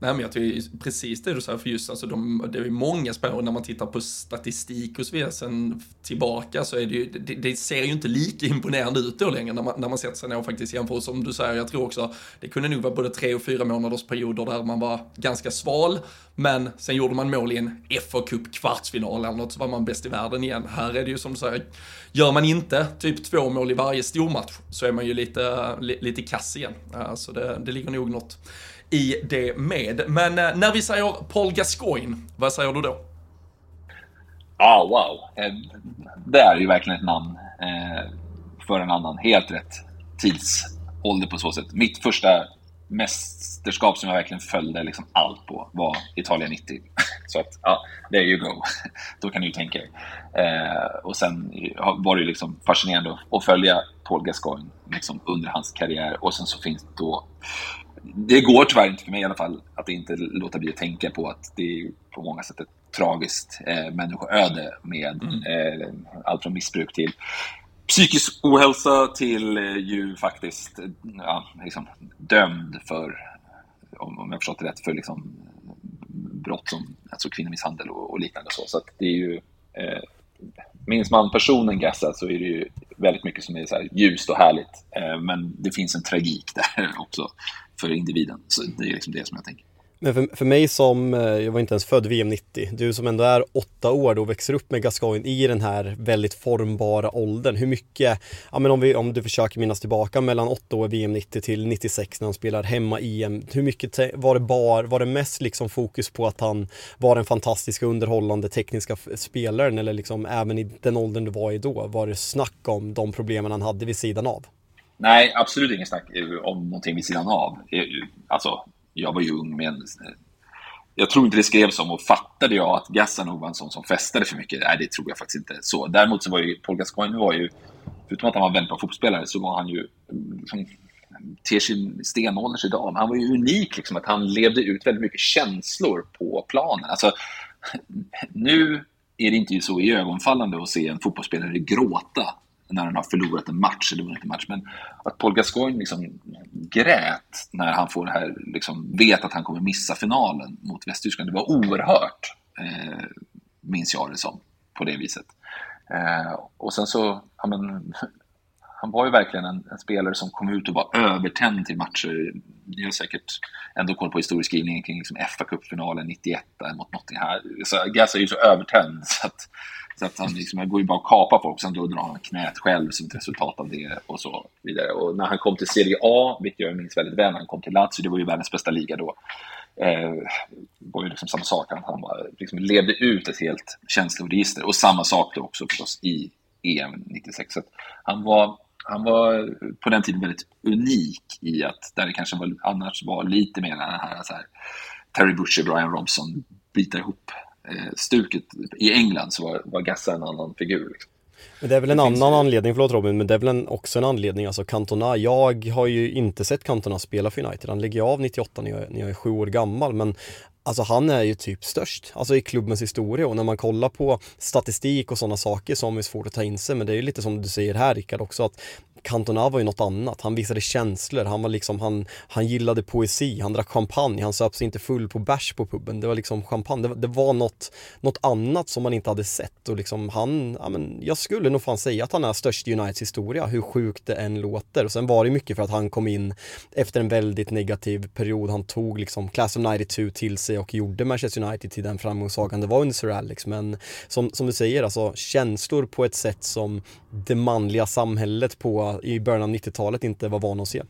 Nej, men jag tycker precis det du säger, för just alltså de, det är många spelare, när man tittar på statistik och så vidare sen tillbaka så är det ju, det, det, ser ju inte lika imponerande ut då längre när man, när man sätter sig ner och faktiskt jämför. Som du säger, jag tror också, det kunde nog vara både tre och fyra månaders perioder där man var ganska sval, men sen gjorde man mål i en FA Cup kvartsfinal eller något så var man bäst i världen igen. Här är det ju som du säger, gör man inte typ två mål i varje stormatch så är man ju lite, lite kass igen. Så det, det ligger nog något i det med. Men eh, när vi säger Paul Gascoigne, vad säger du då? Ja, ah, wow. Eh, det är ju verkligen ett namn eh, för en annan. Helt rätt tidsålder på så sätt. Mitt första mästerskap som jag verkligen följde liksom allt på var Italien 90. [laughs] Så att, ja, there you go. [laughs] Då kan du ju tänka er. Eh, och sen var det ju liksom fascinerande att följa Paul Gascoigne liksom under hans karriär. Och sen så finns då det går tyvärr inte för mig i alla fall att inte låta bli att tänka på att det är på många sätt ett tragiskt eh, människoöde med mm. eh, allt från missbruk till psykisk ohälsa till eh, ju faktiskt ja, liksom, dömd för, om, om jag förstått det rätt, för liksom, brott som alltså kvinnomisshandel och, och liknande. Så, så det är ju, eh, minns man personen Gassa så är det ju väldigt mycket som är så ljust och härligt. Eh, men det finns en tragik där [laughs] också för individen. Så det är liksom det som jag tänker. Men för, för mig som, eh, jag var inte ens född VM 90, du som ändå är åtta år och växer upp med Gascoigne i den här väldigt formbara åldern. Hur mycket, ja men om, vi, om du försöker minnas tillbaka mellan åtta år VM 90 till 96 när han spelar hemma EM. Hur mycket var det bar, var det mest liksom fokus på att han var den fantastiska underhållande tekniska spelaren eller liksom även i den åldern du var i då? Var det snack om de problemen han hade vid sidan av? Nej, absolut ingen snack om någonting vid sidan av. Eh, alltså, jag var ju ung, men eh, jag tror inte det skrevs om och fattade jag att Gassanov var en sån som festade för mycket. Nej, det tror jag faktiskt inte. så. Däremot så var ju Paul Gascoigne var ju, förutom att han var väldigt bra fotbollsspelare, så var han ju liksom, ter sig stenålders idag. men Han var ju unik, liksom, att han levde ut väldigt mycket känslor på planen. Alltså, nu är det inte så ögonfallande att se en fotbollsspelare gråta när han har förlorat en match eller vunnit en match. Men att Paul Gascoigne liksom grät när han får det här, liksom, vet att han kommer missa finalen mot Västtyskland. Det var oerhört, eh, minns jag det som, på det viset. Eh, och sen så, ja, men, [laughs] han var ju verkligen en, en, spelare som kom ut och var övertänd till matcher. Ni har säkert ändå koll på historieskrivningen kring liksom FA-cupfinalen 91 mot Nottingham. Så Gas är ju så övertänd så att så att han liksom, går ju bara och kapar folk, sen då drar han knät själv som ett resultat av det och så vidare. Och när han kom till Serie A, vilket jag minns väldigt väl, när han kom till Lazio, det var ju världens bästa liga då. Eh, var ju liksom samma sak, han bara, liksom levde ut ett helt känsloregister. Och samma sak då också förstås i EM 96. Så han var, han var på den tiden väldigt unik i att, där det kanske var, annars var lite mer den här, så här Terry Butcher, Brian Robson, bitar ihop stuket i England så var, var Gassa en annan figur. Liksom. Men det är väl en det annan anledning, förlåt Robin, men det är väl en, också en anledning, alltså Cantona, jag har ju inte sett Cantona spela för United, han lägger av 98 när jag, när jag är sju år gammal, men Alltså han är ju typ störst, alltså i klubbens historia. Och när man kollar på statistik och sådana saker som är svårt att ta in sig, men det är ju lite som du säger här Rickard också att Cantona var ju något annat. Han visade känslor, han var liksom, han, han gillade poesi, han drack champagne, han söp sig inte full på bärs på puben. Det var liksom champagne, det, det, var något, något annat som man inte hade sett. Och liksom han, ja men jag skulle nog fan säga att han är störst i Uniteds historia, hur sjukt det än låter. Och sen var det mycket för att han kom in efter en väldigt negativ period, han tog liksom Class of 92 till sig och gjorde Manchester United till den framgångssagan det var under Sir Alex. Men som, som du säger, alltså känslor på ett sätt som det manliga samhället på i början av 90-talet inte var van att se.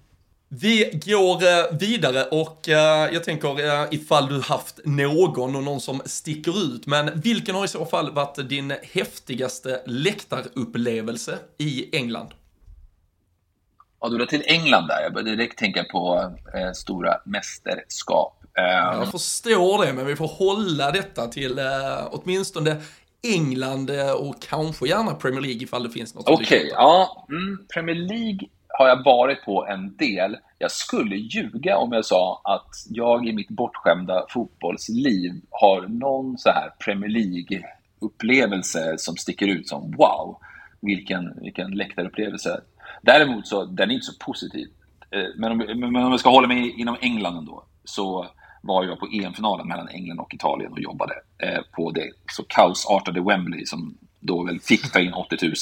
Vi går eh, vidare och eh, jag tänker eh, ifall du haft någon och någon som sticker ut, men vilken har i så fall varit din häftigaste läktarupplevelse i England? Ja, du drar till England där. Jag började direkt tänka på eh, stora mästerskap. Eh, Jag förstår det, men vi får hålla detta till eh, åtminstone England eh, och kanske gärna Premier League ifall det finns något. Okej, upp. ja. Mm, Premier League har jag varit på en del. Jag skulle ljuga om jag sa att jag i mitt bortskämda fotbollsliv har någon så här Premier League-upplevelse som sticker ut som wow, vilken, vilken läktarupplevelse. Däremot så, den är inte så positiv. Eh, Men om, men om jag ska hålla mig inom England ändå, så var jag på EM-finalen mellan England och Italien och jobbade eh, på det så kaosartade Wembley som då väl fick ta in 80 000,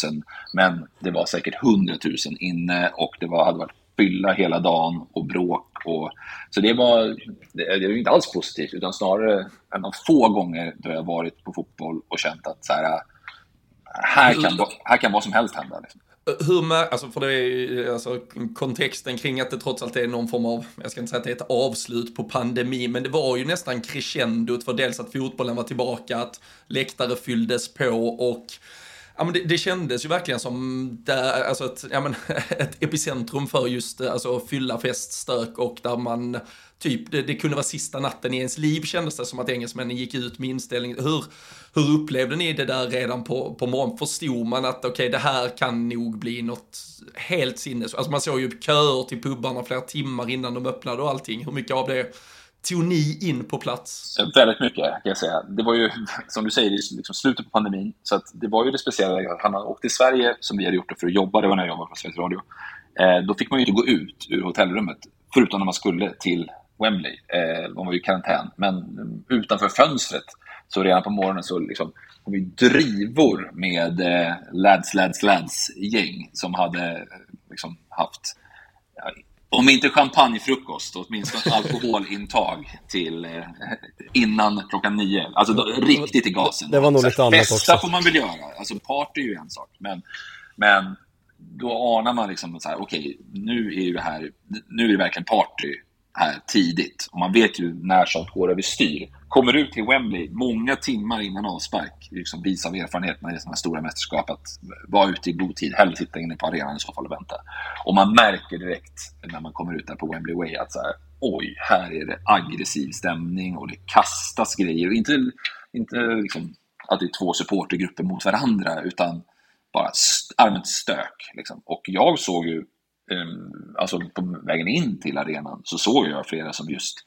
men det var säkert 100 000 inne och det var, hade varit fylla hela dagen och bråk. Och, så det var, det, det var inte alls positivt, utan snarare en av få gånger då jag varit på fotboll och känt att så här, här, kan, här kan vad som helst hända. Liksom. Hur med, alltså för det är ju, alltså kontexten kring att det trots allt är någon form av, jag ska inte säga att det är ett avslut på pandemi, men det var ju nästan crescendot för dels att fotbollen var tillbaka, att läktare fylldes på och Ja, men det, det kändes ju verkligen som där, alltså ett, ja, men [laughs] ett epicentrum för just alltså, fylla fest, stök och där man typ, det, det kunde vara sista natten i ens liv kändes det som att engelsmännen gick ut med inställning. Hur, hur upplevde ni det där redan på, på morgonen? Förstod man att okej, okay, det här kan nog bli något helt sinnes... Alltså man såg ju köer till pubarna flera timmar innan de öppnade och allting. Hur mycket av det tog ni in på plats? Väldigt mycket kan jag säga. Det var ju, som du säger, liksom slutet på pandemin. Så att det var ju det speciella. Han hade åkt till Sverige, som vi hade gjort det för att jobba. Det var när jag jobbade på Sveriges Radio. Eh, då fick man ju inte gå ut ur hotellrummet, förutom när man skulle till Wembley. Eh, man var ju i karantän. Men utanför fönstret, så redan på morgonen så liksom, kom ju drivor med eh, lads, lads, lads gäng som hade liksom haft ja, om inte champagnefrukost, åtminstone alkoholintag till eh, innan klockan nio. Alltså då, riktigt i gasen. Det var nog lite annat Festa också. får man väl göra. Alltså party är ju en sak. Men, men då anar man liksom så här, okej, nu är ju det här, nu är det verkligen party här tidigt. Och man vet ju när sånt går överstyr. Kommer ut till Wembley många timmar innan avspark, liksom vis av erfarenhet, när det är sådana här stora mästerskap, att vara ute i god tid, hellre sitta inne på arenan i så fall och vänta. Och man märker direkt när man kommer ut där på Wembley Way att så här, oj, här är det aggressiv stämning och det kastas grejer. Och inte, inte liksom att det är två supportergrupper mot varandra, utan bara st- allmänt stök. Liksom. Och jag såg ju Eh, alltså på vägen in till arenan så såg jag flera som just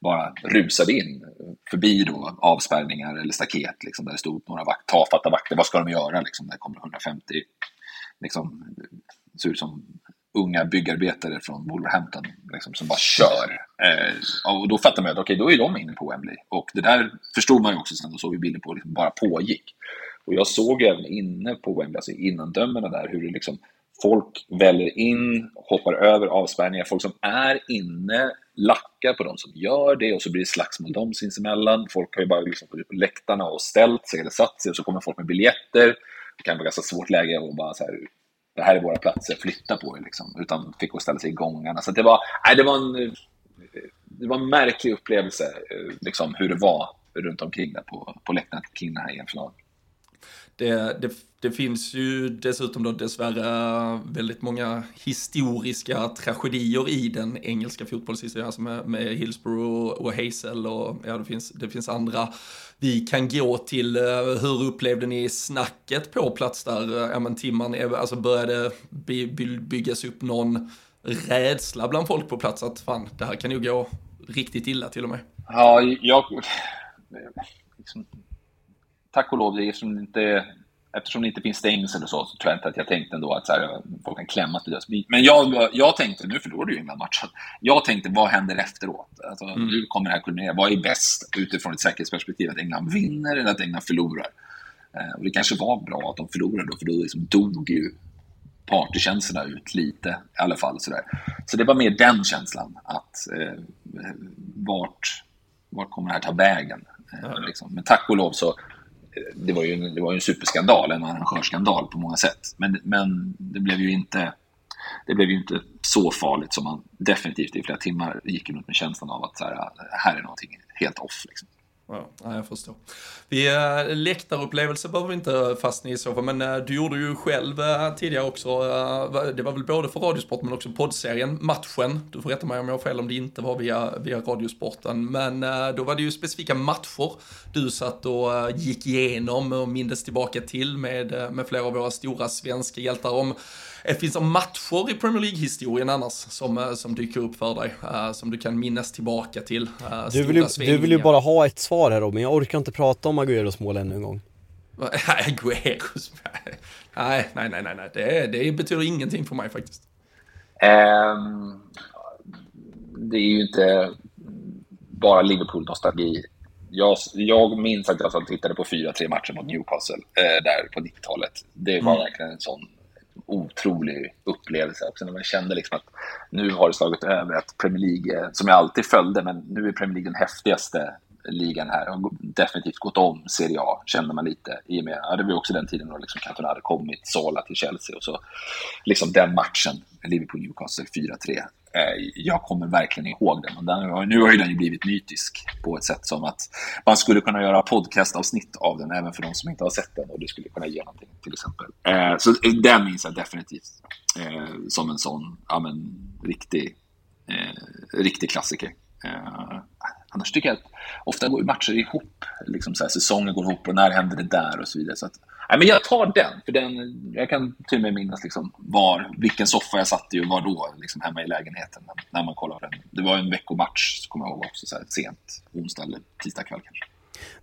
bara rusade in förbi då avspärrningar eller staket liksom, där det stod några vakt, tafatta vakter. Vad ska de göra? Liksom, där kommer 150, liksom, det ser ut som unga byggarbetare från Wolverhampton liksom, som bara kör. Eh, och då fattar man att okej, okay, då är de inne på Wembley. Och det där förstod man ju också sen och såg vi bilder på liksom bara pågick. Och jag såg även inne på Wembley, alltså innandömena där, hur det liksom folk väljer in, hoppar över avspärrningar. Folk som är inne lackar på de som gör det och så blir det slagsmål dem sinsemellan. Folk har ju bara liksom på typ läktarna och ställt sig eller satt sig och så kommer folk med biljetter. Det kan vara ganska svårt läge och bara så här, det här är våra platser, flytta på er liksom. Utan fick gå och ställa sig i gångarna. Så det var, nej, det var en, det var en märklig upplevelse, eh, liksom hur det var runt omkring där på, på läktaren kring den här EM-finalen. Det, det, det, finns ju dessutom då dessvärre väldigt många historiska tragedier i den engelska fotbollshistorien, alltså med, med Hillsborough och, och Hazel och ja, det finns, det finns andra. Vi kan gå till, eh, hur upplevde ni snacket på plats där? Ja men Timman, alltså började by, by, byggas upp någon rädsla bland folk på plats att fan, det här kan ju gå riktigt illa till och med? Ja, jag... Liksom, tack och lov, eftersom det inte, eftersom det inte finns stängsel och så, så tror jag inte att jag tänkte ändå att så här, folk kan klämma till döds. Men jag, jag tänkte, nu förlorade ju England matchen. Jag tänkte, vad händer efteråt? Alltså, mm. Hur kommer det här kulminera? Vad är bäst utifrån ett säkerhetsperspektiv? Att England vinner eller att England förlorar? Eh, och det kanske var bra att de förlorade då, för då liksom dog ju partykänslorna ut lite i alla fall. Så, där. så det var mer den känslan, att eh, vart, vart kommer det här ta vägen? Eh, liksom. Men tack och lov så det var ju en, det var en superskandal, en arrangörsskandal på många sätt. Men, men det blev ju inte det blev ju inte så farligt som man definitivt i flera timmar gick runt med känslan av att så här, här är någonting helt off. Liksom. Ja, jag förstår. Vi, äh, läktarupplevelse behöver vi inte eh, fastna i så fall, men äh, du gjorde ju själv äh, tidigare också, det var väl både för Radiosport men också poddserien Matchen. Du får rätta mig om jag har fel om det inte var via, via Radiosporten, men då var det ju specifika matcher du satt och gick igenom och mindes tillbaka till med, med flera av våra stora svenska hjältar om det finns matcher i Premier League-historien annars som, eh, som dyker upp för dig, uh, som du kan minnas tillbaka till. Uh, du, vill ju, du vill ju bara ha ett svar här Robin, jag orkar inte prata om Agüeros mål ännu en gång. [laughs] Agüeros Nej, nej, nej, nej, nej. Det, det betyder ingenting för mig faktiskt. Um, det är ju inte bara Liverpool-nostalgi. Jag, jag minns att jag tittade på fyra, tre matcher mot Newcastle eh, där på 90-talet. Det var mm. verkligen en sån otrolig upplevelse. Också när man kände liksom att nu har det slagit över att Premier League, eh, som jag alltid följde, men nu är Premier League den häftigaste ligan här. Har definitivt gått om Serie A, kände man lite. I och med, ja, det var också den tiden då liksom Cantona hade kommit, Sola till Chelsea och så liksom den matchen, Liverpool-Newcastle 4-3. Eh, jag kommer verkligen ihåg den. Och den, nu har ju den ju blivit mytisk på ett sätt som att man skulle kunna göra podcastavsnitt av den även för de som inte har sett den och det skulle kunna ge någonting till exempel. Eh, så den minns jag definitivt eh, som en sån ja, men, riktig, eh, riktig klassiker. Eh, annars tycker jag att ofta går matcher ihop. Liksom så här, säsonger går ihop och när händer det där och så vidare. Så att, Nej, men jag tar den, för den, jag kan till och med minnas liksom var, vilken soffa jag satt i och var då, liksom hemma i lägenheten när man kollar den. Det var en veckomatch, kommer jag ihåg också, så här, sent, onsdag eller tisdag kväll kanske.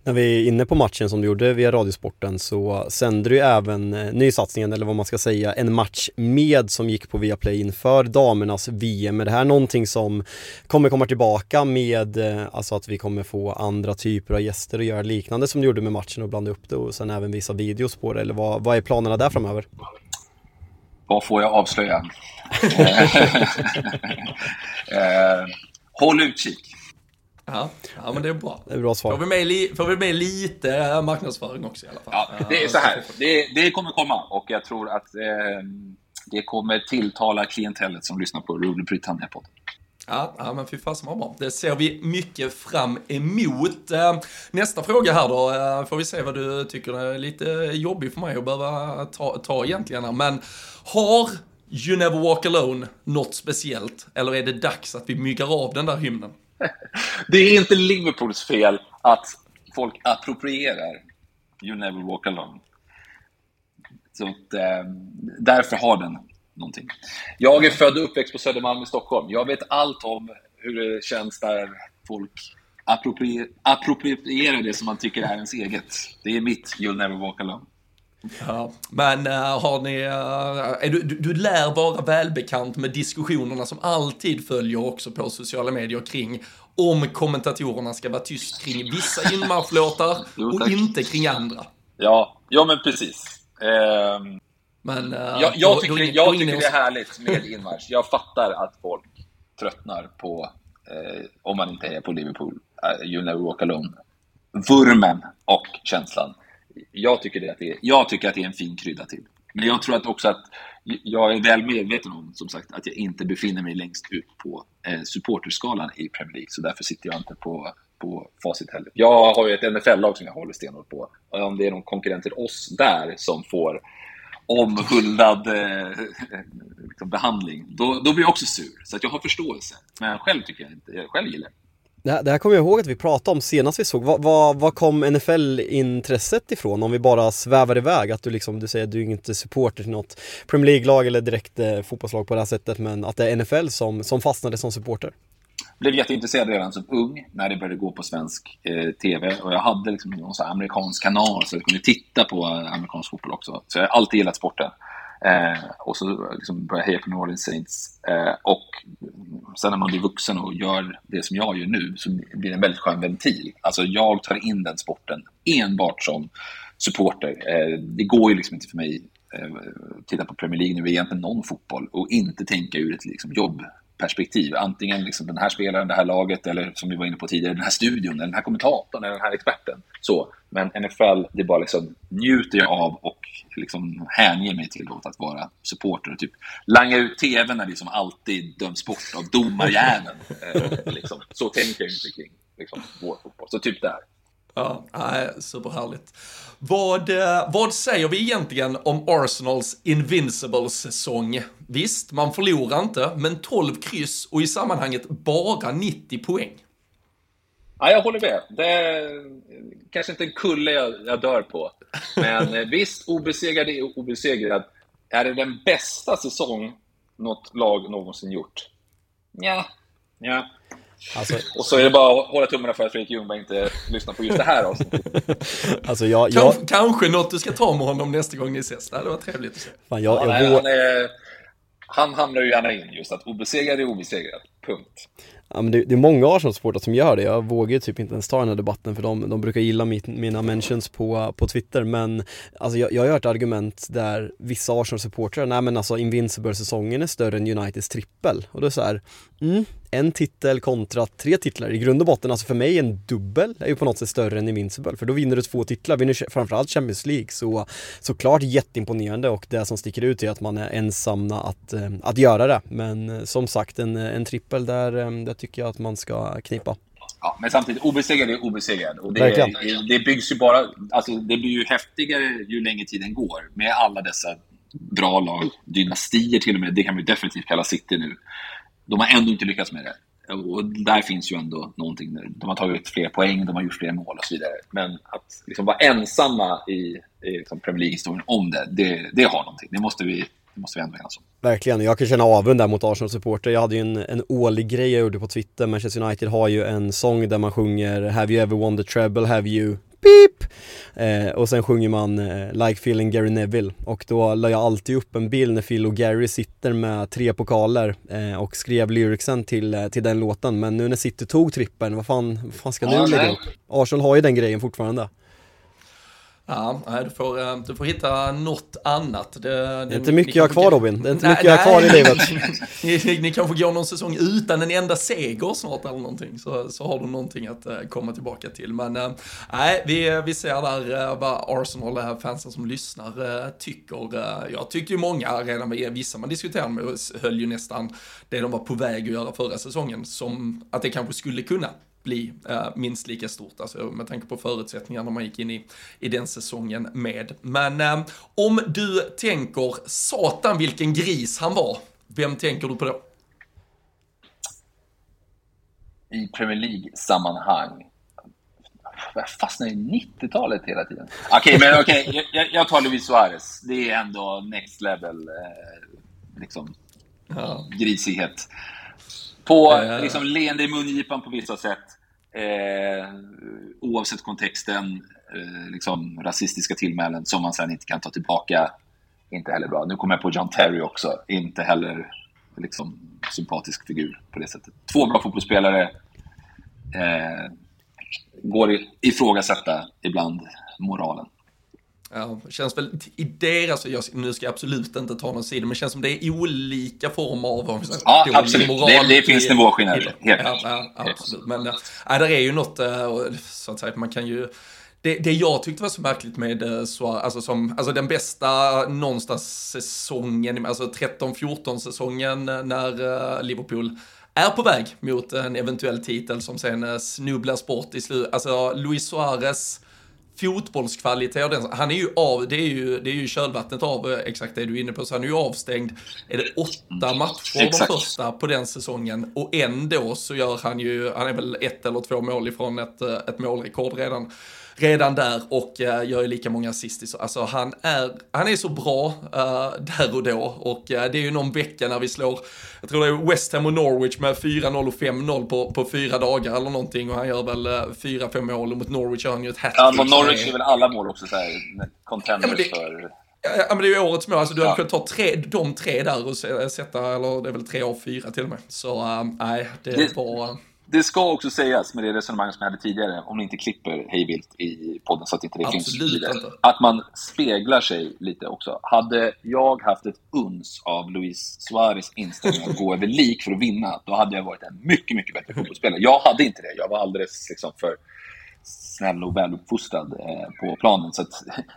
När vi är inne på matchen som du gjorde via Radiosporten så sände du ju även eh, nysatsningen, eller vad man ska säga, en match med som gick på Viaplay inför damernas VM. Är det här någonting som kommer komma tillbaka med, eh, alltså att vi kommer få andra typer av gäster och göra liknande som du gjorde med matchen och blanda upp det och sen även visa videos på det, eller vad, vad är planerna där framöver? Vad får jag avslöja? [laughs] eh, håll utkik. Ja, ja men det är bra. Det är bra svar. Får vi med, li, får vi med lite marknadsföring också i alla fall? Ja, det är så här. Det, det kommer komma och jag tror att eh, det kommer tilltala klientellet som lyssnar på Rolig Britannia-podden. Ja, ja, men fy fasen vad bra. Det ser vi mycket fram emot. Eh, nästa fråga här då, eh, får vi se vad du tycker. Det är lite jobbig för mig att behöva ta, ta egentligen. Men har You Never Walk Alone något speciellt? Eller är det dags att vi myggar av den där hymnen? Det är inte Liverpools fel att folk approprierar You Never Walk Alone. Så att, eh, därför har den någonting. Jag är född och uppväxt på Södermalm i Stockholm. Jag vet allt om hur det känns där folk approprier approprierar det som man tycker är ens eget. Det är mitt You'll Never Walk Alone. Ja, men uh, har ni, uh, är du, du, du lär vara välbekant med diskussionerna som alltid följer också på sociala medier kring om kommentatorerna ska vara tyst kring vissa inmarschlåtar [laughs] och inte kring andra. Ja, ja men precis. Uh, men, jag, jag då, tycker, då, jag tycker det är härligt med inmarsch. Jag fattar att folk tröttnar på, om man inte är på Liverpool, You Never Walk Alone. Vurmen och känslan jag tycker, det att det är, jag tycker att det är en fin krydda till. Men jag tror att också att jag är väl medveten om, som sagt, att jag inte befinner mig längst ut på eh, supporterskalan i Premier League. Så därför sitter jag inte på, på facit heller. Jag har ju ett NFL-lag som jag håller stenhårt på. Och om det är någon konkurrent till oss där som får omhuldad eh, [laughs] liksom behandling, då, då blir jag också sur. Så att jag har förståelse. Men själv tycker jag inte, jag själv gillar det. Här, det här kommer jag ihåg att vi pratade om senast vi såg. Vad, vad, vad kom NFL-intresset ifrån? Om vi bara svävar iväg, att du liksom, du säger att du är inte supporter till något Premier League-lag eller direkt eh, fotbollslag på det här sättet, men att det är NFL som, som fastnade som supporter. Jag blev jätteintresserad redan som ung när det började gå på svensk eh, TV och jag hade liksom någon sån amerikansk kanal så jag kunde titta på eh, amerikansk fotboll också. Så jag har alltid gillat sporten. Eh, och så liksom började jag heja på New Orleans Saints. Eh, och sen när man blir vuxen och gör det som jag gör nu så blir det en väldigt skön ventil. Alltså jag tar in den sporten enbart som supporter. Eh, det går ju liksom inte för mig att eh, titta på Premier League nu, egentligen någon fotboll och inte tänka ur ett liksom, jobb perspektiv. Antingen liksom den här spelaren, det här laget eller som vi var inne på tidigare, den här studion, eller den här kommentatorn eller den här experten. Så. Men NFL, det bara liksom njuter jag av och liksom hänger mig till att vara supporter och typ langa ut tvn när liksom alltid döms bort av domarjäveln. [laughs] eh, liksom. Så tänker jag inte kring liksom, vår fotboll. Så typ där. Ja, superhärligt. Vad, eh, vad säger vi egentligen om Arsenals Invincible-säsong? Visst, man förlorar inte, men 12 kryss och i sammanhanget bara 90 poäng. Ja, jag håller med. Det är kanske inte en kulle jag, jag dör på. Men eh, visst, obesegrad är obesegrad. Är det den bästa säsong något lag någonsin gjort? Ja. ja. Alltså, och så är det bara att hålla tummarna för att Fredrik Ljungberg inte lyssnar på just det här avsnittet. [laughs] alltså jag, jag... Kanske, kanske något du ska ta med honom nästa gång ni ses. Det hade varit trevligt att se. Fan, jag, ja, nej, han, är, han hamnar ju gärna in just att obesegrad är obesegrad. Punkt. Ja, men det, det är många Arsenal-supportrar som gör det, jag vågar ju typ inte ens ta den här debatten för de, de brukar gilla mit, mina mentions på, på Twitter. Men alltså jag, jag har hört argument där vissa Arsenal-supportrar, nej men alltså Invincible-säsongen är större än Uniteds trippel. Och då är så här, mm, en titel kontra tre titlar. I grund och botten, alltså för mig en dubbel är ju på något sätt större än Invincible, för då vinner du två titlar, vinner framförallt Champions League, så såklart jätteimponerande och det som sticker ut är att man är ensamma att, eh, att göra det. Men eh, som sagt, en, en trippel där, eh, där tycker jag att man ska knipa. Ja, men samtidigt, obesegrad är obesegrad. Och det, det byggs ju bara, alltså det blir ju häftigare ju längre tiden går med alla dessa bra lag, dynastier till och med, det kan man definitivt kalla City nu de har ändå inte lyckats med det. Och där finns ju ändå någonting. De har tagit fler poäng, de har gjort fler mål och så vidare. Men att liksom vara ensamma i, i liksom Premier League-historien om det, det, det har någonting. Det måste vi, det måste vi ändå enas om. Verkligen, jag kan känna avund där mot Arsenal-supporter. Jag hade ju en, en årlig grej jag gjorde på Twitter. Manchester United har ju en sång där man sjunger Have you ever won the treble? Have you Beep! Eh, och sen sjunger man eh, Like feeling Gary Neville och då la jag alltid upp en bild när Phil och Gary sitter med tre pokaler eh, och skrev lyricsen till, eh, till den låten men nu när City tog trippen, vad fan, vad fan ska nu lägga upp? Arsenal har ju den grejen fortfarande. Ja, du får, eh, du får hitta något annat. Det, det är inte mycket jag har kvar Robin, det är inte nej, mycket jag har kvar i livet. [laughs] ni, ni kanske går någon säsong utan en enda seger snart eller någonting, så, så har du någonting att uh, komma tillbaka till. Men uh, nej, vi, vi ser där uh, vad Arsenal-fansen som lyssnar uh, tycker. Jag tyckte ju många, redan med vissa man diskuterade med, höll ju nästan det de var på väg att göra förra säsongen, som att det kanske skulle kunna bli äh, minst lika stort, alltså med tanke på förutsättningarna man gick in i, i den säsongen med. Men äh, om du tänker, satan vilken gris han var, vem tänker du på då? I Premier League-sammanhang? Jag fastnar i 90-talet hela tiden. Okej, okay, men okej, okay. jag, jag, tar Luis Suarez. Det är ändå next level, eh, liksom, ja. grisighet. På uh, liksom, leende i mungipan på vissa sätt. Eh, oavsett kontexten, eh, liksom, rasistiska tillmälen som man sen inte kan ta tillbaka. Inte heller bra. Nu kommer jag på John Terry också. Inte heller liksom, sympatisk figur på det sättet. Två bra fotbollsspelare. Eh, går ifrågasätta ibland moralen. Ja, känns väl i deras, jag, nu ska jag absolut inte ta någon sida, men känns som det är olika former av om Ja, absolut. Moral det, det finns nivåskillnader. Helt ja, ja, absolut. Men äh, där är ju något, äh, så att säga, man kan ju det, det jag tyckte var så märkligt med så, alltså, som, alltså den bästa någonstans säsongen, alltså 13-14 säsongen när uh, Liverpool är på väg mot en eventuell titel som sen snubblas bort i slutet. Alltså Luis Suarez fotbollskvalitet och den, han är ju av, det är ju, det är ju kölvattnet av eh, exakt det du är inne på, så han är ju avstängd, är det åtta matcher exakt. de första på den säsongen? Och ändå så gör han ju, han är väl ett eller två mål ifrån ett, eh, ett målrekord redan redan där och uh, gör ju lika många assist. Alltså han är, han är så bra uh, där och då och uh, det är ju någon vecka när vi slår, jag tror det är West Ham och Norwich med 4-0 och 5-0 på, på fyra dagar eller någonting och han gör väl fyra, fem mål och mot Norwich gör han ju ett hattrick. Ja, mot Norwich är väl alla mål också såhär contenders ja, för... Ja, men det är ju årets mål, alltså du ja. hade kunnat ta tre, de tre där och sätta, eller det är väl tre av fyra till och med. Så nej, det, det var det ska också sägas med det resonemang som jag hade tidigare, om ni inte klipper hejvilt i podden så att inte det Absolut finns inte. att man speglar sig lite också. Hade jag haft ett uns av Luis Suarez inställning att gå över lik för att vinna, då hade jag varit en mycket, mycket bättre fotbollsspelare. Jag hade inte det. Jag var alldeles liksom för snäll och väluppfostrad eh, på planen. Så att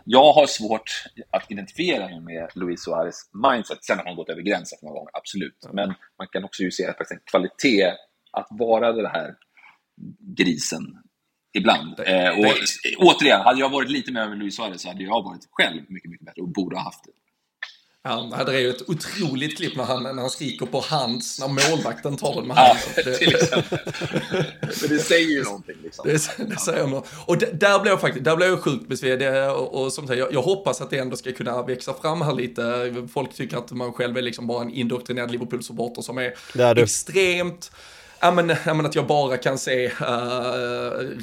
jag har svårt att identifiera mig med Luis Suarez mindset. Sen har han gått över gränsen några gånger, absolut. Men man kan också ju se faktiskt en kvalitet att vara den här grisen ibland. Eh, och återigen, hade jag varit lite mer över Luis Suarez så hade jag varit själv mycket, mycket bättre och borde ha haft det. Ja, det är ju ett otroligt klipp när han, när han skriker på hands, när målvakten tar den med Ja, handen. [laughs] Det- till exempel. Men det säger ju någonting. Liksom. Det, det säger jag Och d- där blev jag faktiskt, där blev jag sjukt besviken. Det- Och, och som sagt, jag, jag hoppas att det ändå ska kunna växa fram här lite. Folk tycker att man själv är liksom bara en indoktrinerad Liverpool-supporter som är, Det är du. extremt Ja men, ja men att jag bara kan se uh,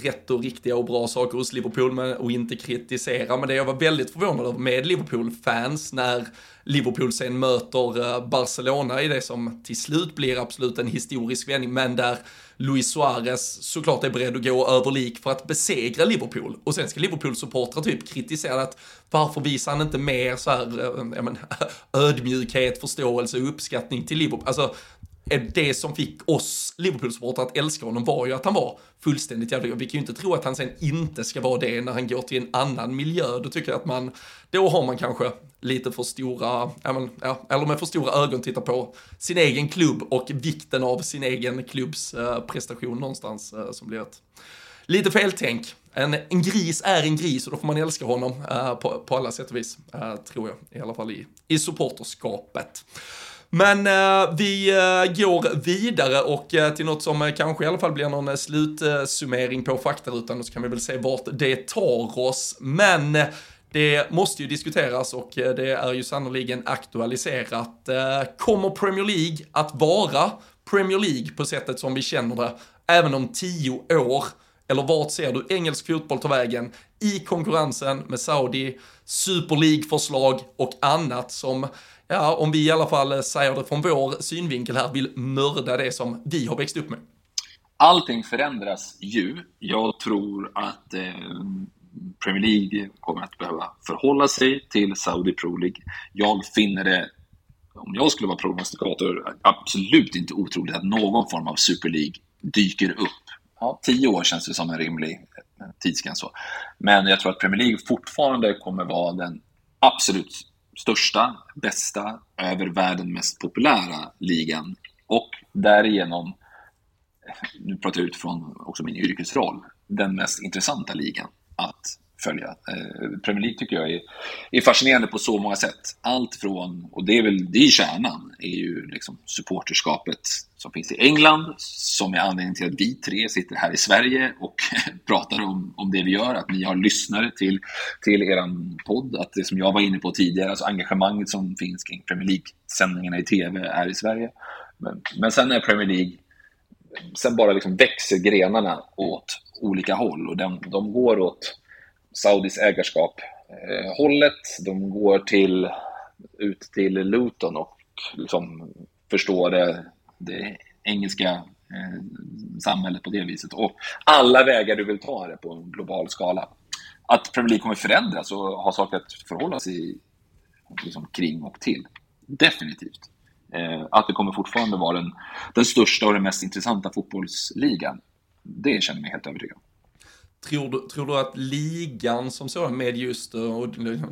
rätt och riktiga och bra saker hos Liverpool men, och inte kritisera. Men det jag var väldigt förvånad över med Liverpool-fans när Liverpool sen möter uh, Barcelona i det som till slut blir absolut en historisk vändning, men där Luis Suarez såklart är beredd att gå över lik för att besegra Liverpool. Och sen ska Liverpool-supportrar typ kritisera att varför visar han inte mer så här, eh, ja, men, [laughs] ödmjukhet, förståelse och uppskattning till Liverpool? Alltså, Eh, det som fick oss Liverpool-supportrar att älska honom var ju att han var fullständigt jävla Vi kan ju inte tro att han sen inte ska vara det när han går till en annan miljö. Då tycker jag att man, då har man kanske lite för stora, men, ja, eller med för stora ögon tittar på sin egen klubb och vikten av sin egen klubbs eh, prestation någonstans eh, som blir ett lite feltänk. En, en gris är en gris och då får man älska honom eh, på, på alla sätt och vis, eh, tror jag, i alla fall i, i supporterskapet. Men eh, vi eh, går vidare och eh, till något som eh, kanske i alla fall blir någon eh, slutsummering på faktarutan och så kan vi väl se vart det tar oss. Men eh, det måste ju diskuteras och eh, det är ju sannoliken aktualiserat. Eh, Kommer Premier League att vara Premier League på sättet som vi känner det även om tio år? Eller vart ser du engelsk fotboll ta vägen i konkurrensen med Saudi, Super League-förslag och annat som, ja, om vi i alla fall eh, säger det från vår synvinkel här, vill mörda det som vi har växt upp med. Allting förändras ju. Jag tror att eh, Premier League kommer att behöva förhålla sig till Saudi Pro League. Jag finner det, om jag skulle vara prognostikator, absolut inte otroligt att någon form av Super League dyker upp. Ja, tio år känns det som en rimlig eh, tidsgräns. Men jag tror att Premier League fortfarande kommer vara den absolut största, bästa, över världen mest populära ligan. Och därigenom eh, nu pratar jag utifrån också min yrkesroll, den mest intressanta ligan att följa. Eh, Premier League tycker jag är, är fascinerande på så många sätt. Allt från, och det är väl det är kärnan, är ju liksom supporterskapet som finns i England, som är anledningen till att vi tre sitter här i Sverige och [laughs] pratar om, om det vi gör, att ni har lyssnare till, till er podd, att det som jag var inne på tidigare, alltså engagemanget som finns kring Premier League-sändningarna i TV är i Sverige. Men, men sen är Premier League sen bara liksom växer grenarna åt olika håll och de, de går åt Saudis ägarskap eh, hållet, de går till, ut till Luton och liksom förstår det, det engelska eh, samhället på det viset. Och alla vägar du vill ta det på en global skala. Att Premier League kommer förändras och ha saker att förhålla sig liksom, kring och till. Definitivt. Eh, att det kommer fortfarande vara den, den största och den mest intressanta fotbollsligan. Det känner jag mig helt övertygad om. Tror du, tror du att ligan som sådan med just, eh, och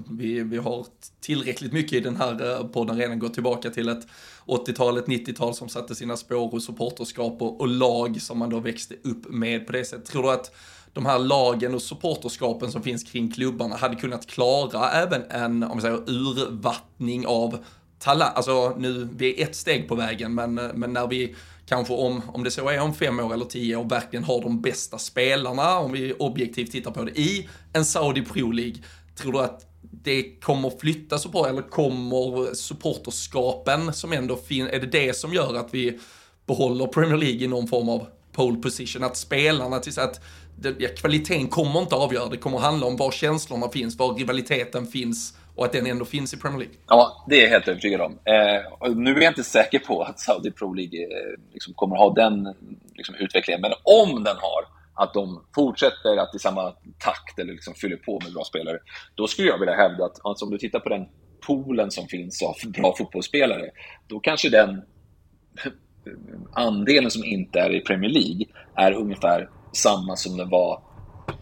vi, vi har tillräckligt mycket i den här eh, podden redan gått tillbaka till ett 80-tal, ett 90-tal som satte sina spår hos supporterskap och, och lag som man då växte upp med på det sättet. Tror du att de här lagen och supporterskapen som finns kring klubbarna hade kunnat klara även en, om vi säger urvattning av talang, alltså nu, vi är ett steg på vägen, men, eh, men när vi kanske om, om det så är om fem år eller tio år, verkligen har de bästa spelarna, om vi objektivt tittar på det, i en Saudi Pro League, tror du att det kommer flytta support, eller kommer supporterskapen som ändå finns, är det det som gör att vi behåller Premier League i någon form av pole position, att spelarna till så att det, ja, kvaliteten kommer inte avgöra, det kommer handla om var känslorna finns, var rivaliteten finns och att den ändå finns i Premier League. Ja, det är jag helt övertygad om. Eh, nu är jag inte säker på att Saudi Pro League eh, liksom kommer ha den liksom, utvecklingen. Men om den har, att de fortsätter att i samma takt eller liksom fyller på med bra spelare, då skulle jag vilja hävda att alltså, om du tittar på den poolen som finns av bra fotbollsspelare, då kanske den andelen som inte är i Premier League är ungefär samma som den var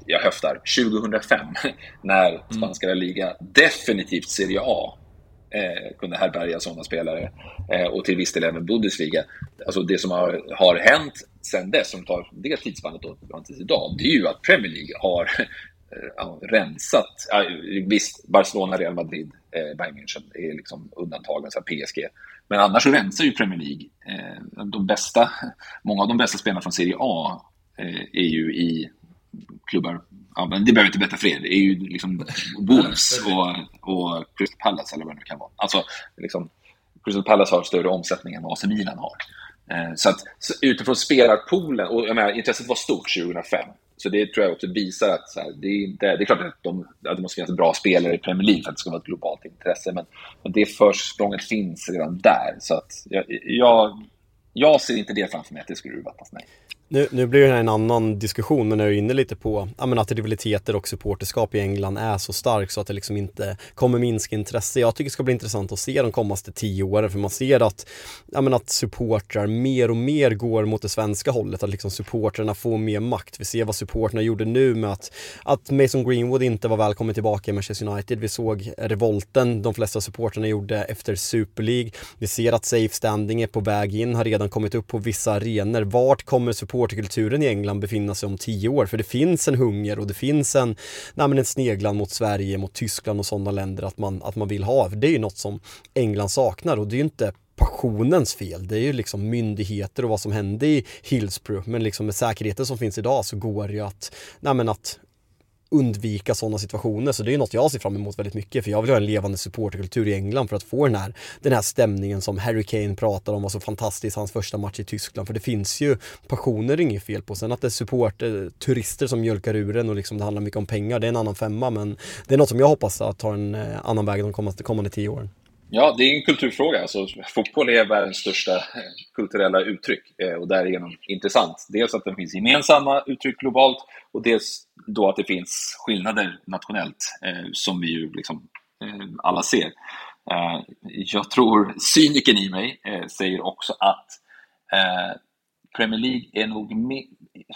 jag höftar, 2005 när spanska mm. liga definitivt Serie A eh, kunde härbärga sådana spelare eh, och till viss del även Bundesliga. Alltså det som har, har hänt sen dess, som tar det tidsspannet då, fram till idag, det är ju att Premier League har eh, rensat. Ja, visst, Barcelona, Real Madrid, eh, Bayern München är liksom undantagen, så PSG. Men annars så rensar ju Premier League. Eh, de bästa, många av de bästa spelarna från Serie A eh, är ju i klubbar, ja, men det behöver jag inte berätta för er, det är ju liksom Wolves och, och Crystal Palace eller vad det nu kan vara. Alltså, liksom, Crystal Palace har större omsättning än vad AC Milan har. Eh, så att så utifrån spelarpoolen, och jag menar, intresset var stort 2005, så det tror jag också visar att här, det, är inte, det är klart att, de, att det måste finnas bra spelare i Premier League för att det ska vara ett globalt intresse, men, men det försprånget finns redan där. Så att jag, jag, jag ser inte det framför mig att det skulle urvattnas, nej. Nu, nu blir det här en annan diskussion, men jag är inne lite på ja, att rivaliteter och supporterskap i England är så stark så att det liksom inte kommer minska intresse. Jag tycker det ska bli intressant att se de kommande tio åren, för man ser att, ja, att supportrar mer och mer går mot det svenska hållet, att liksom supportrarna får mer makt. Vi ser vad supportrarna gjorde nu med att, att Mason Greenwood inte var välkommen tillbaka i Manchester United. Vi såg revolten de flesta supportrarna gjorde efter Super League. Vi ser att safe standing är på väg in, har redan kommit upp på vissa arenor. Vart kommer supportrarna supporterkulturen i England befinna sig om tio år? För det finns en hunger och det finns en, nej men en sneglan mot Sverige, mot Tyskland och sådana länder att man, att man vill ha. För det är ju något som England saknar och det är ju inte passionens fel. Det är ju liksom myndigheter och vad som hände i Hillsborough. Men liksom med säkerheten som finns idag så går det ju att, nej men att undvika sådana situationer. Så det är något jag ser fram emot väldigt mycket för jag vill ha en levande supporterkultur i England för att få den här, den här stämningen som Harry Kane pratar om var så fantastisk, hans första match i Tyskland. För det finns ju passioner, inget fel på. Sen att det är supporter, turister som mjölkar ur en och liksom det handlar mycket om pengar, det är en annan femma. Men det är något som jag hoppas att ta en eh, annan väg de kommande, kommande tio åren. Ja, det är en kulturfråga. Alltså, fotboll är världens största eh, kulturella uttryck eh, och därigenom intressant. Dels att det finns gemensamma uttryck globalt och dels då att det finns skillnader nationellt eh, som vi ju liksom eh, alla ser. Eh, jag tror cyniken i mig eh, säger också att Premier League är nog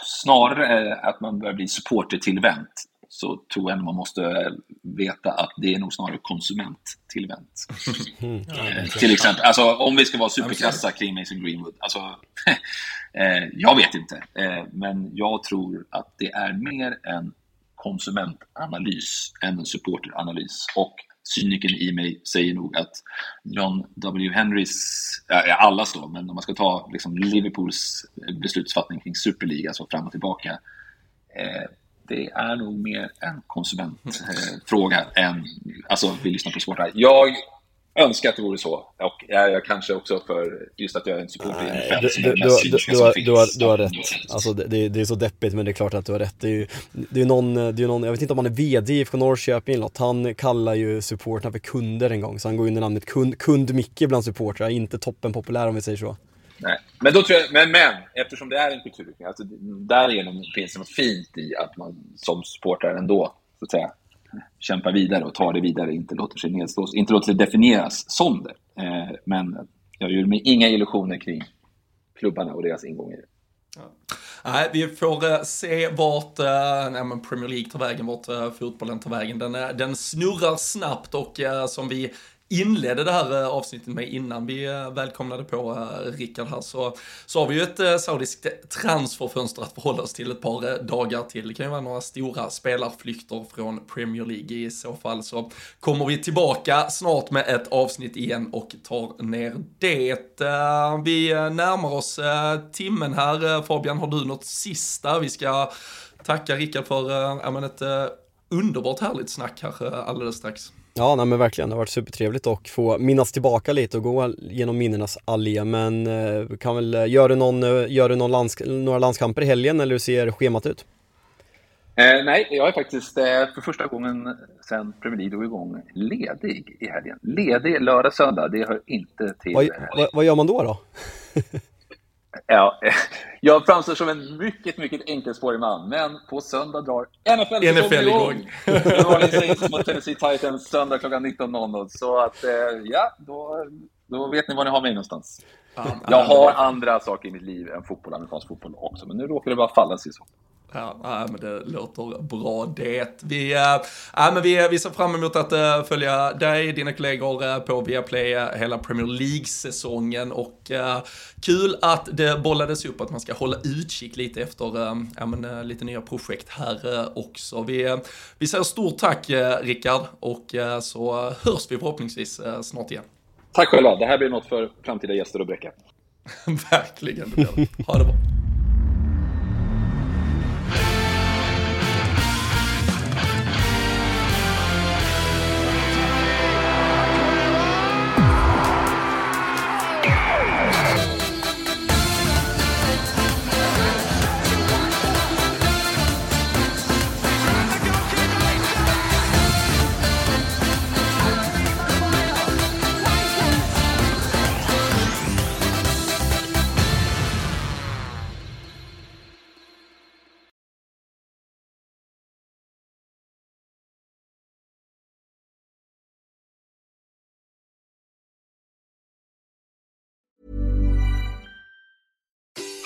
snarare att man börjar bli supportertillvänt så tror jag man måste veta att det är nog snarare konsumenttillvänt. Mm. Eh, till exempel, alltså, om vi ska vara superkrassa kring Mason Greenwood. Alltså, [laughs] eh, jag vet inte, eh, men jag tror att det är mer en konsumentanalys än en supporteranalys. Och cyniken i mig säger nog att John W. Henrys, ja, allas då, men om man ska ta liksom Liverpools beslutsfattning kring Superliga, alltså fram och tillbaka, eh, det är nog mer en konsumentfråga än, alltså vi lyssnar på sportare. Jag önskar att det vore så. Och jag, jag kanske också för just att jag är en supporter i du, du, du, du, har, du, har, du har rätt. Alltså det, det, är så deppigt men det är klart att du har rätt. Det är ju det är någon, det är någon, jag vet inte om han är VD i IFK Norrköping eller något. Han kallar ju supportrarna för kunder en gång. Så han går under namnet kund, kund Micke bland supportrar. Inte toppen populär om vi säger så. Nej. Men, då tror jag, men, men eftersom det är en kulturyttring, alltså, därigenom finns det något fint i att man som supporter ändå så att säga, kämpar vidare och tar det vidare, inte låter sig nedslås, inte låter sig definieras som det. Eh, men jag gör mig inga illusioner kring klubbarna och deras ingång i det. Ja. Nej, vi får eh, se vart eh, nej, Premier League tar vägen, vart eh, fotbollen tar vägen. Den, den snurrar snabbt och som vi inledde det här eh, avsnittet med innan vi eh, välkomnade på eh, Rickard här så, så har vi ju ett saudiskt transferfönster att förhålla oss till ett par dagar till. Det kan ju vara några stora spelarflykter från Premier League i så fall så kommer vi tillbaka snart med ett avsnitt igen och tar ner det. Vi närmar oss timmen här. Fabian, har du något sista? Vi ska tacka Rickard för äh, ett underbart härligt snack här alldeles strax. Ja, nej men verkligen. Det har varit supertrevligt att få minnas tillbaka lite och gå genom minnenas allé. Men eh, kan väl, eh, gör du, någon, eh, gör du någon lands, några landskamper i helgen eller hur ser schemat ut? Eh, nej, jag är faktiskt eh, för första gången sedan Premier League drog igång ledig i helgen. Ledig lördag, söndag. Det hör inte till... Vad, vad, vad gör man då? då? [laughs] Ja, [laughs] jag framstår som en mycket, mycket enkelspårig man, men på söndag drar NFL, NFL igång. New Orleans Saints mot Tennessee Titans söndag klockan 19.00. Så att, eh, ja, då, då vet ni var ni har mig någonstans. Jag har andra saker i mitt liv än fotboll, amerikansk fotboll också, men nu råkar det bara falla sig så. Ja, men det låter bra det. Vi, äh, men vi, vi ser fram emot att äh, följa dig, dina kollegor på Viaplay hela Premier League-säsongen och kul att det bollades upp att man ska hålla utkik lite efter ja, men, lite nya projekt här också. Vi, vi säger stort tack Rickard och så hörs vi förhoppningsvis snart igen. Tack själva, det här blir något för framtida gäster att bräcka. [laughs] Verkligen, det blir. Ha det bra.